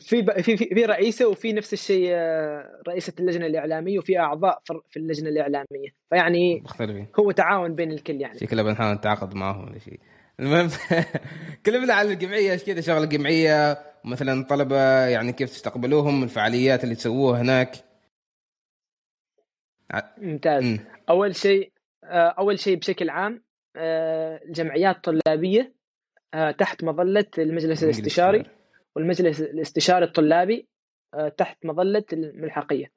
في ب- في في رئيسة وفي نفس الشيء آه، رئيسة اللجنة الإعلامية وفي أعضاء في اللجنة الإعلامية. فيعني مختلفين. هو تعاون بين الكل يعني. شكلها بنحاول نتعاقد معهم ولا شيء. المهم كلمنا عن الجمعية إيش كذا؟ شغل الجمعيه مثلا الطلبه يعني كيف تستقبلوهم الفعاليات اللي تسووها هناك. ممتاز. مم. أول شيء آه، أول شيء بشكل عام آه، الجمعيات الطلابية آه، تحت مظلة المجلس الاستشاري والمجلس الاستشاري الطلابي تحت مظلة الملحقية.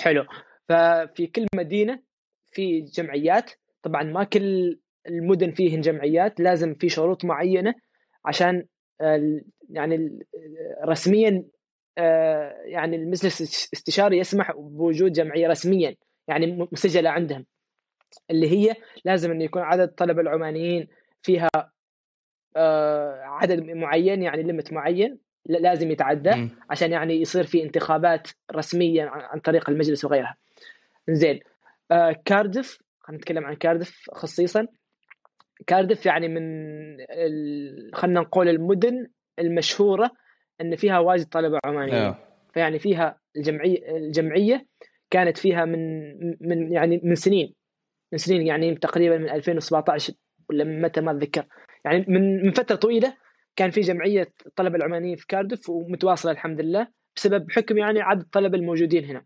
حلو. ففي كل مدينة في جمعيات. طبعا ما كل المدن فيهن جمعيات لازم في شروط معينة عشان آه، يعني ال- رسميا آه، يعني المجلس الاستشاري يسمح بوجود جمعية رسميا يعني مسجلة عندهم اللي هي لازم إنه يكون عدد الطلبه العمانيين فيها آه، عدد معين يعني limit معين لازم يتعدى. عشان يعني يصير في انتخابات رسميه عن طريق المجلس وغيرها. زين آه كاردف خلينا نتكلم عن كاردف خصيصا كاردف يعني من ال... خلينا نقول المدن المشهورة إن فيها واجد طلبة عمانيين. أيوه فيعني فيها الجمعية الجمعية كانت فيها من من يعني من سنين من سنين يعني تقريبا من 2017 ولا من متى ما أتذكر. يعني من من فترة طويلة كان في جمعية الطلبه العمانيين في كاردف ومتواصلة الحمد لله بسبب حكم يعني عدد الطلبة الموجودين هنا.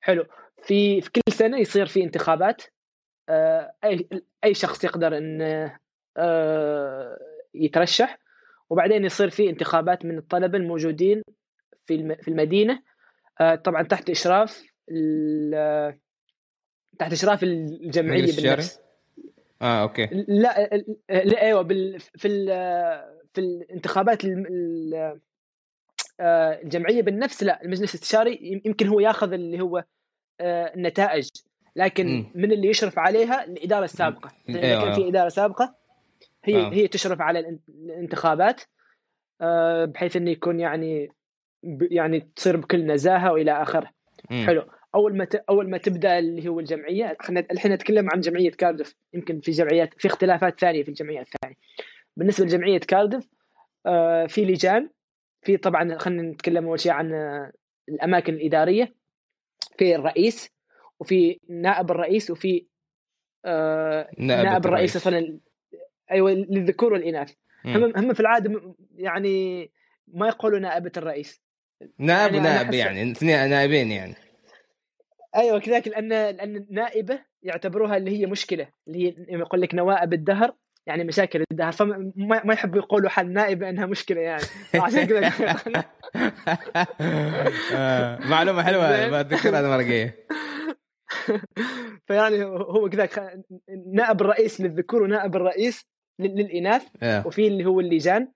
حلو. في في كل سنة يصير في انتخابات آه، اي أي شخص يقدر انه آه، يترشح وبعدين يصير في انتخابات من الطلبة الموجودين في في المدينة. آه، طبعا تحت إشراف تحت إشراف الجمعية؟ بالنفس. آه أوكي. لا, لا أيوه بال في ال في الانتخابات آه، الجمعية بالنفس لا المجلس الاستشاري يمكن هو ياخذ اللي هو آه، النتائج. لكن م. من اللي يشرف عليها الإدارة السابقة. إذا أيوة كان في أيوة. إدارة سابقة هي آه. هي تشرف على الانتخابات آه، بحيث إنه يكون يعني يعني تصير بكل نزاهة وإلى اخره حلو. أول ما أول ما تبدأ اللي هو الجمعية إحنا الحين نتكلم عن جمعية كاردف يمكن في جمعيات في اختلافات ثانية في الجمعيات الثانية. بالنسبة لجمعية كاردف في لجان في طبعا خلينا نتكلم أول شيء عن الأماكن الإدارية. في الرئيس وفي نائب الرئيس وفي آه نائب, نائب الرئيس أصلا أيوه للذكور والإناث. هم هم في العادة يعني ما يقولوا نائبة الرئيس. نائب يعني نائب يعني اثنين نائبين يعني. أيوه كذلك لأن لأن نائبة يعتبروها اللي هي مشكلة اللي هي يقول لك نوائب الدهر يعني مشاكل الدهر. فما ما يحبوا يقولوا حل نائبة إنها مشكلة يعني. عشان كذا آه، معلومة حلوة بتذكرها المره الجايه فيعني هو كذا نائب الرئيس للذكور ونائب الرئيس للإناث وفي اللي هو اللجان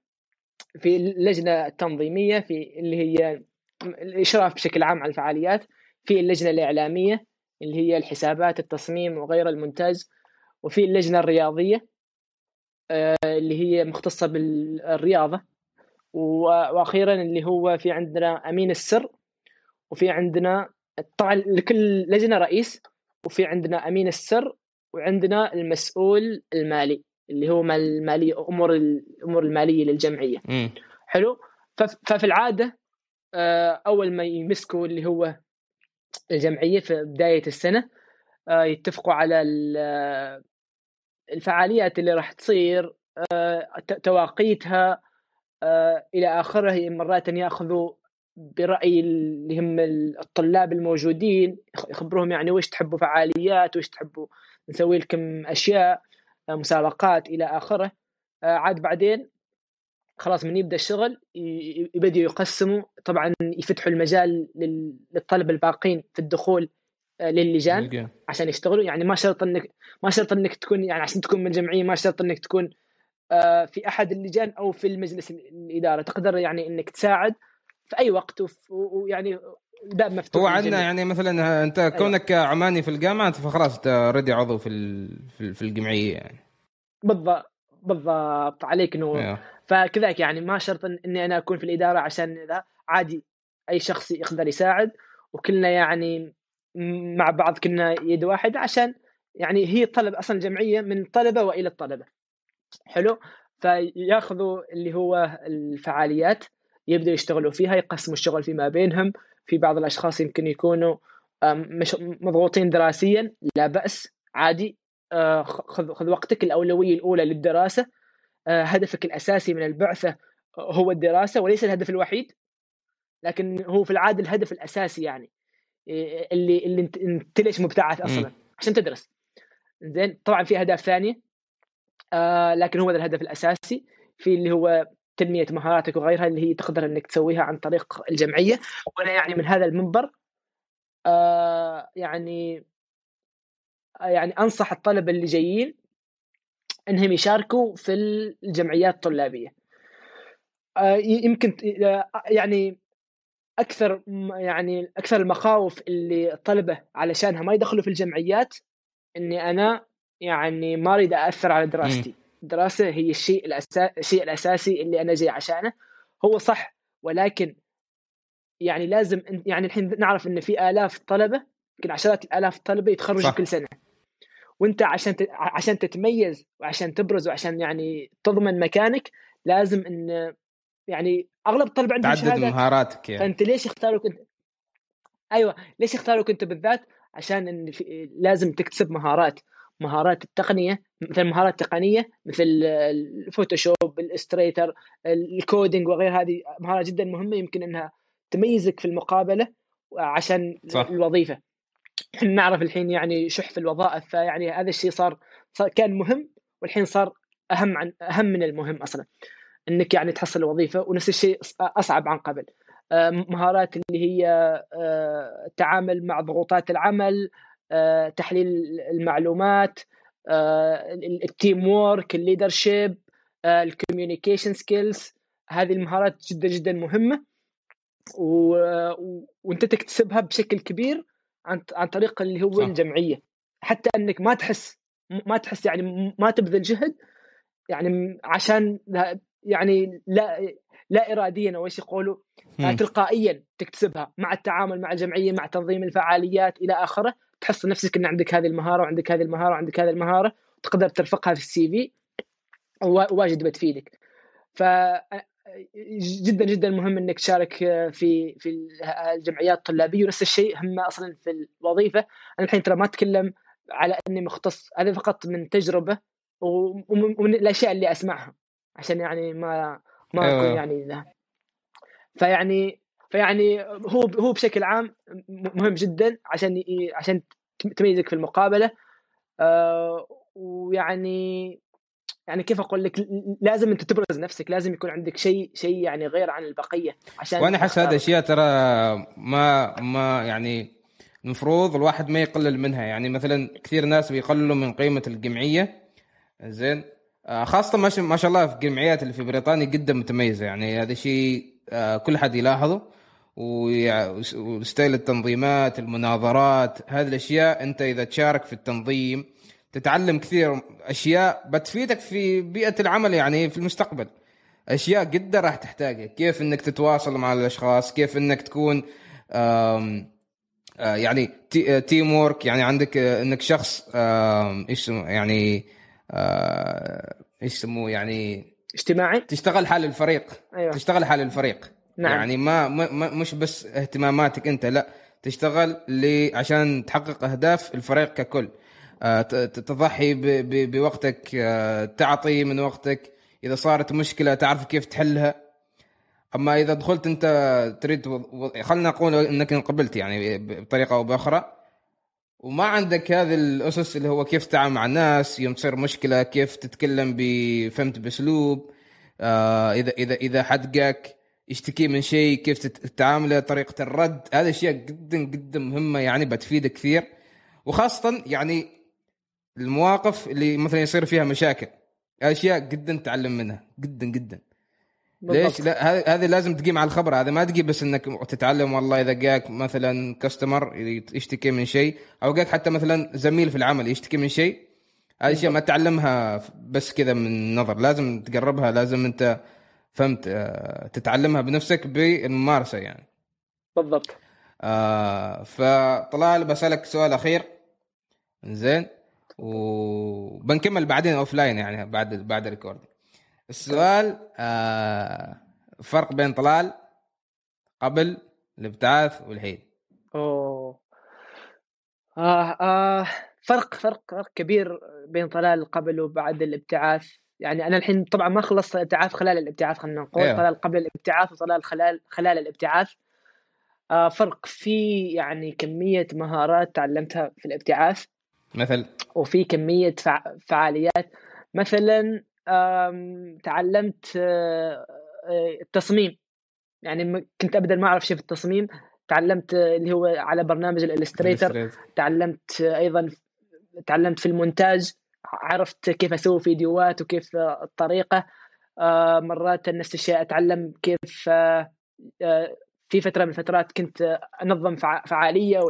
في اللجنة التنظيمية في اللي هي الإشراف بشكل عام على الفعاليات في اللجنة الإعلامية اللي هي الحسابات التصميم وغير المونتاج وفي اللجنة الرياضية آه، اللي هي مختصة بالرياضة وأخيرا اللي هو في عندنا أمين السر وفي عندنا طبعا لكل لجنة رئيس وفي عندنا أمين السر وعندنا المسؤول المالي اللي هو المالي أمور الأمور المالية للجمعية م. حلو ففي العادة آه، أول ما يمسكوا اللي هو الجمعية في بداية السنة آه، يتفقوا على الفعاليات اللي راح تصير آه، تواقيتها إلى اخره مرات يأخذوا برأي اللي هم الطلاب الموجودين يخبروهم يعني وش تحبوا فعاليات وش تحبوا نسوي لكم أشياء مسابقات إلى آخره. آه، عاد بعدين خلاص من يبدأ الشغل يبدأوا يقسموا. طبعا يفتحوا المجال للطلبه الباقين في الدخول آه، للجان. عشان يشتغلوا. يعني ما شرط انك ما شرط إنك تكون يعني عشان تكون من جمعية ما شرط إنك تكون آه، في أحد اللجان أو في المجلس الإدارة. تقدر يعني إنك تساعد في أي وقت ويعني الباب مفتوح هو عندنا يعني مثلا أنت أيوة. كونك عماني في الجامعة فخلاص أنت already عضو في في الجمعية يعني. بالضبط بالضبط عليك نور. أيوة. فكذلك يعني ما شرط إني أنا أكون في الإدارة عشان ذا عادي أي شخص يقدر يساعد وكلنا يعني مع بعض كنا يد واحدة عشان يعني هي الطلب أصلا الجمعيه من طلبة وإلى الطلبة. حلو؟ فياخذوا اللي هو الفعاليات يبدأوا يشتغلوا فيها يقسموا الشغل فيما بينهم. في بعض الأشخاص يمكن يكونوا مش مضغوطين دراسيا لا بأس عادي آه، خذ خذ وقتك الأولوية الأولى للدراسة آه، هدفك الأساسي من البعثة هو الدراسة وليس الهدف الوحيد لكن هو في العادة الهدف الأساسي يعني اللي اللي انت, ليش مبتعث أصلا؟ عشان تدرس. زين طبعا في أهداف ثانية آه لكن هو ذا الهدف الأساسي. في اللي هو تنميه مهاراتك وغيرها اللي هي تقدر إنك تسويها عن طريق الجمعية. وأنا يعني من هذا المنبر آه يعني آه يعني أنصح الطلبة اللي جايين إنهم يشاركوا في الجمعيات الطلابية. آه يمكن يعني أكثر يعني أكثر المخاوف اللي الطلبة علشانها ما يدخلوا في الجمعيات إني أنا يعني ما أريد اثر على دراستي. الدراسه هي الشيء الأسا... الشيء الأساسي اللي أنا جاي عشانه. هو صح ولكن يعني لازم يعني الحين نعرف إن في آلاف طلبة يمكن عشرات الآلاف طلبة يتخرجوا كل سنة. وأنت عشان ت... عشان تتميز وعشان تبرز وعشان يعني تضمن مكانك لازم إن يعني أغلب الطلبة عندهم تعدد مهاراتك يعني. فأنت ليش اختاروك أنت؟ أيوه ليش اختاروك أنت بالذات؟ عشان إن في... لازم تكتسب مهارات. مهارات التقنية مثل مهارات تقنية مثل ال Photoshop ال Illustrator ال coding وغير هذه مهارات جدا مهمة يمكن إنها تميزك في المقابلة عشان صح. الوظيفة. إحنا نعرف الحين يعني شح في الوظائف فيعني هذا الشيء صار, صار كان مهم والحين صار أهم عن أهم من المهم أصلا. إنك يعني تحصل وظيفة ونفس الشيء أصعب عن قبل. آه، مهارات اللي هي آه، التعامل مع ضغوطات العمل تحليل المعلومات ال teamwork ال leadership ال communication skills هذه المهارات جدا جدا مهمة. و... وأنت تكتسبها بشكل كبير عن عن طريق اللي هو صح. الجمعية. حتى إنك ما تحس ما تحس يعني ما تبذل جهد يعني عشان يعني لا لا اراديا أو إيش يقولوا تلقائيا تكتسبها مع التعامل مع الجمعية مع تنظيم الفعاليات إلى آخره. تحس نفسك إن عندك هذه المهارة وعندك هذه المهارة وعندك هذه المهارة تقدر ترفقها في السي في واجد بتفيدك. ف جدا جدا مهم إنك تشارك في في الجمعيات الطلابية. ونفس الشيء هم أصلا في الوظيفة. أنا الحين ترى ما أتكلم على إني مختص. هذا فقط من تجربة ومن الأشياء اللي أسمعها. عشان يعني ما ما أكون أيوة. يعني. فيعني فيعني هو هو بشكل عام مهم جدا عشان عشان تميزك في المقابلة. آه ويعني يعني كيف أقول لك لازم أنت تبرز نفسك لازم يكون عندك شيء شيء يعني غير عن البقية عشان وأنا أحس هذه الاشياء ترى ما ما يعني المفروض الواحد ما يقلل منها. يعني مثلا كثير ناس بيقللوا من قيمة الجمعية. زين. آه، خاصة ما شاء الله في الجمعيات اللي في بريطانيا جدا متميزة. يعني هذا شيء آه، كل حد يلاحظه. وستايل التنظيمات المناظرات هذه الأشياء أنت إذا تشارك في التنظيم تتعلم كثير أشياء بتفيدك في بيئة العمل يعني في المستقبل. أشياء جدا راح تحتاجها. كيف إنك تتواصل مع الأشخاص؟ كيف إنك تكون آه، يعني تيم وورك يعني عندك إنك شخص إيش يعني إيش يسموه يعني اجتماعي؟ تشتغل حال الفريق. أيوة. تشتغل حال الفريق. نعم. يعني ما, ما مش بس اهتماماتك انت لا تشتغل عشان تحقق أهداف الفريق ككل. آه، تضحي بوقتك آه، تعطي من وقتك. إذا صارت مشكلة تعرف كيف تحلها. أما إذا دخلت أنت تريد خلينا نقول إنك انقبلت يعني بطريقة أو بأخرى وما عندك هذه الأسس اللي هو كيف تتعامل مع الناس يوم تصير مشكلة كيف تتكلم بفهمت بأسلوب آه اذا اذا إذا حد جاك يشتكي من شيء كيف تتعامله طريقة الرد هذه أشياء جدا جدا مهمة يعني بتفيدك كثير. وخاصة يعني المواقف اللي مثلا يصير فيها مشاكل أشياء جدا تتعلم منها جدا جدا. بالضبط. ليش؟ لا هذه لازم تقيم على الخبر هذا ما تجي بس إنك تتعلم والله إذا جاك مثلا كاستمر يشتكي من شيء أو جاك حتى مثلا زميل في العمل يشتكي من شيء هذه أشياء ما تعلمها بس كذا من نظر لازم تقربها لازم أنت فهمت؟ آه، تتعلمها بنفسك بالممارسة يعني. بالضبط. آه فطلال بسألك سؤال أخير. زين وبنكمل بعدين offline يعني بعد بعد ال record السؤال آه فرق بين طلال قبل الابتعاث والحين. أوه. آه آه فرق فرق فرق كبير بين طلال قبل وبعد الابتعاث. يعني أنا الحين طبعا ما خلصت الابتعاث خلال الابتعاث خلينا نقول أيوه. طلال قبل الابتعاث وطلال خلال خلال الابتعاث. آه فرق في يعني كمية مهارات تعلمتها في الابتعاث. مثل؟ وفي كمية فعاليات. مثلا تعلمت آه، آه، التصميم. يعني كنت ابدا ما أعرف شيء في التصميم. تعلمت آه، اللي هو على برنامج الإلستريتر. تعلمت أيضا تعلمت في المونتاج. عرفت كيف أسوي فيديوهات وكيف الطريقة. مرات نفس الشيء أتعلم كيف في فترة من الفترات كنت أنظم فعالية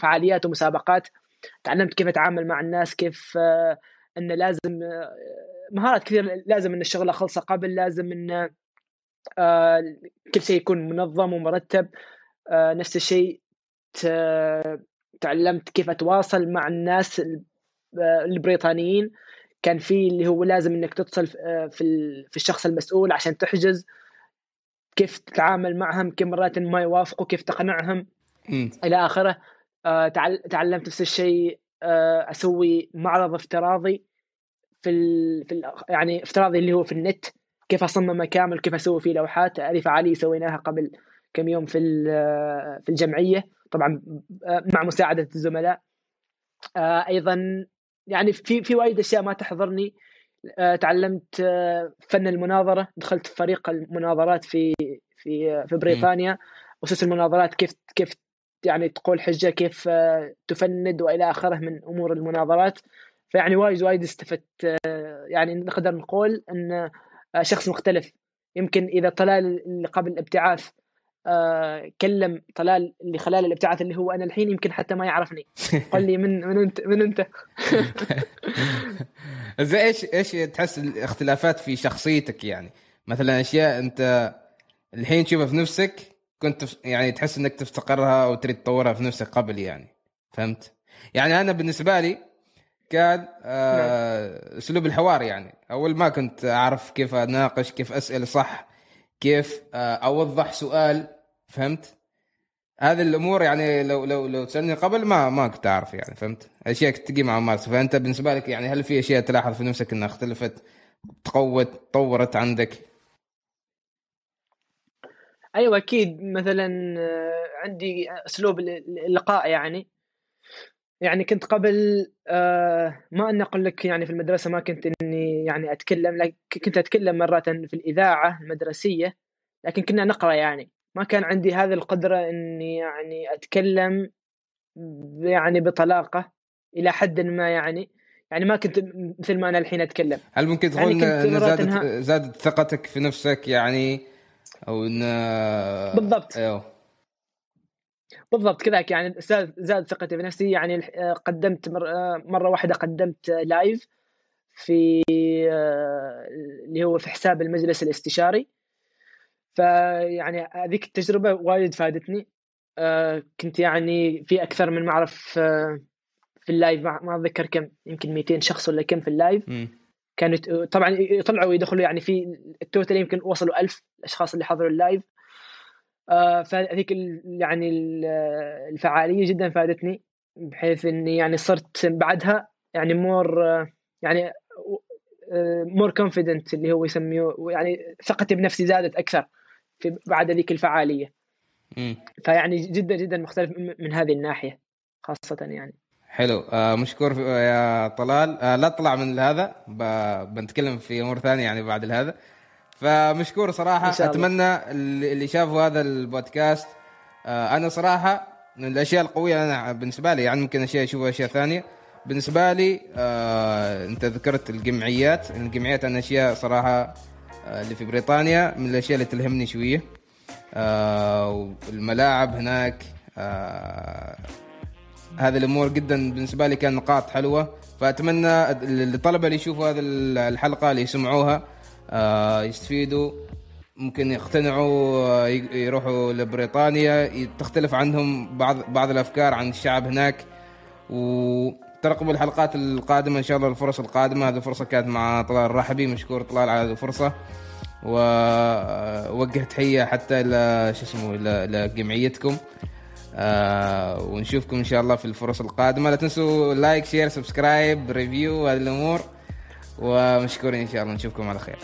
فعاليات ومسابقات. تعلمت كيف أتعامل مع الناس كيف إن لازم مهارات كثير لازم إن الشغله خلصه قبل لازم إن آه، كل شيء يكون منظم ومرتب. آه، نفس الشيء تعلمت كيف أتواصل مع الناس آه، البريطانيين كان في اللي هو لازم إنك تتصل في في الشخص المسؤول عشان تحجز كيف تتعامل معهم كم مرات ما يوافقوا كيف تقنعهم م. إلى آخره. تعلمت نفس الشيء أسوي معرض افتراضي في ال... في ال... يعني افتراضي اللي هو في النت كيف اصممه كامل كيف أسوي فيه لوحات. هذه فعاليه سويناها قبل كم يوم في في الجمعية. طبعا مع مساعدة الزملاء. آه، أيضا يعني في في وايد أشياء ما تحضرني. آه، تعلمت آه، فن المناظرة. دخلت في فريق المناظرات في في في بريطانيا. أسس المناظرات كيف كيف يعني تقول حجة كيف تفند وإلى آخره من أمور المناظرات. فيعني وايد وايد استفدت. يعني نقدر نقول إن شخص مختلف. يمكن إذا طلال اللي قبل الابتعاث آه كلم طلال اللي خلال الابتعاث اللي هو أنا الحين يمكن حتى ما يعرفني. قال لي من من انت من أنت؟ زي إيش إيش تحس الاختلافات في شخصيتك يعني؟ مثلا أشياء أنت الحين تشوفها في نفسك كنت يعني تحس إنك تفتقرها أو تريد تطورها في نفسك قبل يعني. فهمت؟ يعني أنا بالنسبة لي كان آه نعم. أسلوب الحوار يعني. أول ما كنت أعرف كيف أناقش كيف أسأل صح كيف آه أوضح سؤال فهمت؟ هذه الأمور يعني لو لو لو تسألني قبل ما ما كنت أعرف يعني فهمت؟ أشياء تجي مع مارس فأنت بالنسبة لك يعني هل في أشياء تلاحظ في نفسك إنها اختلفت تقوت تطورت عندك؟ أيوه أكيد. مثلا آه، عندي أسلوب اللقاء يعني. يعني كنت قبل آه، ما أن أقول لك يعني في المدرسة ما كنت إني يعني أتكلم لكن كنت أتكلم مرات في الإذاعة المدرسية لكن كنا نقرأ يعني. ما كان عندي هذه القدرة إني يعني أتكلم يعني بطلاقة إلى حد ما يعني. يعني ما كنت مثل ما أنا الحين أتكلم. هل ممكن تقول يعني زادت زادت ثقتك في نفسك يعني؟ أو إن بالضبط. أيوه. بالضبط كذاك يعني زاد ثقتي بنفسي يعني قدمت مرة واحدة قدمت live في اللي هو في حساب المجلس الاستشاري. فيعني هذيك التجربة وايد فادتني. كنت يعني في أكثر من معرف في ال live. ما أتذكر كم يمكن 200 شخص ولا كم في ال live. كانت طبعا يطلعوا ويدخلوا يعني في ال total يمكن وصلوا ألف الأشخاص اللي حضروا ال live. آه، فهذيك يعني الفعالية جدا فادتني بحيث إني يعني صرت بعدها يعني more يعني more confident اللي هو يسميه يعني ثقتي بنفسي زادت أكثر في بعد ذيك الفعالية. فيعني جدا جدا مختلف من هذه الناحية خاصة يعني. حلو. آه مشكور يا طلال. آه لا تطلع من هذا. بنتكلم في أمور ثانية يعني بعد هذا فمشكور صراحة. أتمنى اللي شافوا هذا البودكاست آه أنا صراحة من الأشياء القوية أنا بالنسبة لي يعني ممكن أشياء أشوفها أشياء ثانية. بالنسبة لي آه انت ذكرت الجمعيات. الجمعيات أنا أشياء صراحة آه اللي في بريطانيا من الأشياء اللي تلهمني شوية. آه والملاعب هناك آه هذه الأمور جدا بالنسبة لي كان نقاط حلوة. فأتمنى الطلبه اللي يشوفوا هذه الحلقة اللي يسمعوها آه، يستفيدوا ممكن يقتنعوا آه، يروحوا لبريطانيا. تختلف عنهم بعض بعض الأفكار عن الشعب هناك. وترقبوا الحلقات القادمة إن شاء الله الفرص القادمة. هذه الفرصه كانت مع طلال الرحبي مشكور طلال على هذه الفرصة. ووجه تحية حتى إلى شو اسمه إلى جمعيتكم. آه ونشوفكم إن شاء الله في الفرص القادمة. لا تنسوا like share subscribe review هذه الأمور. ومشكورين إن شاء الله. نشوفكم على خير.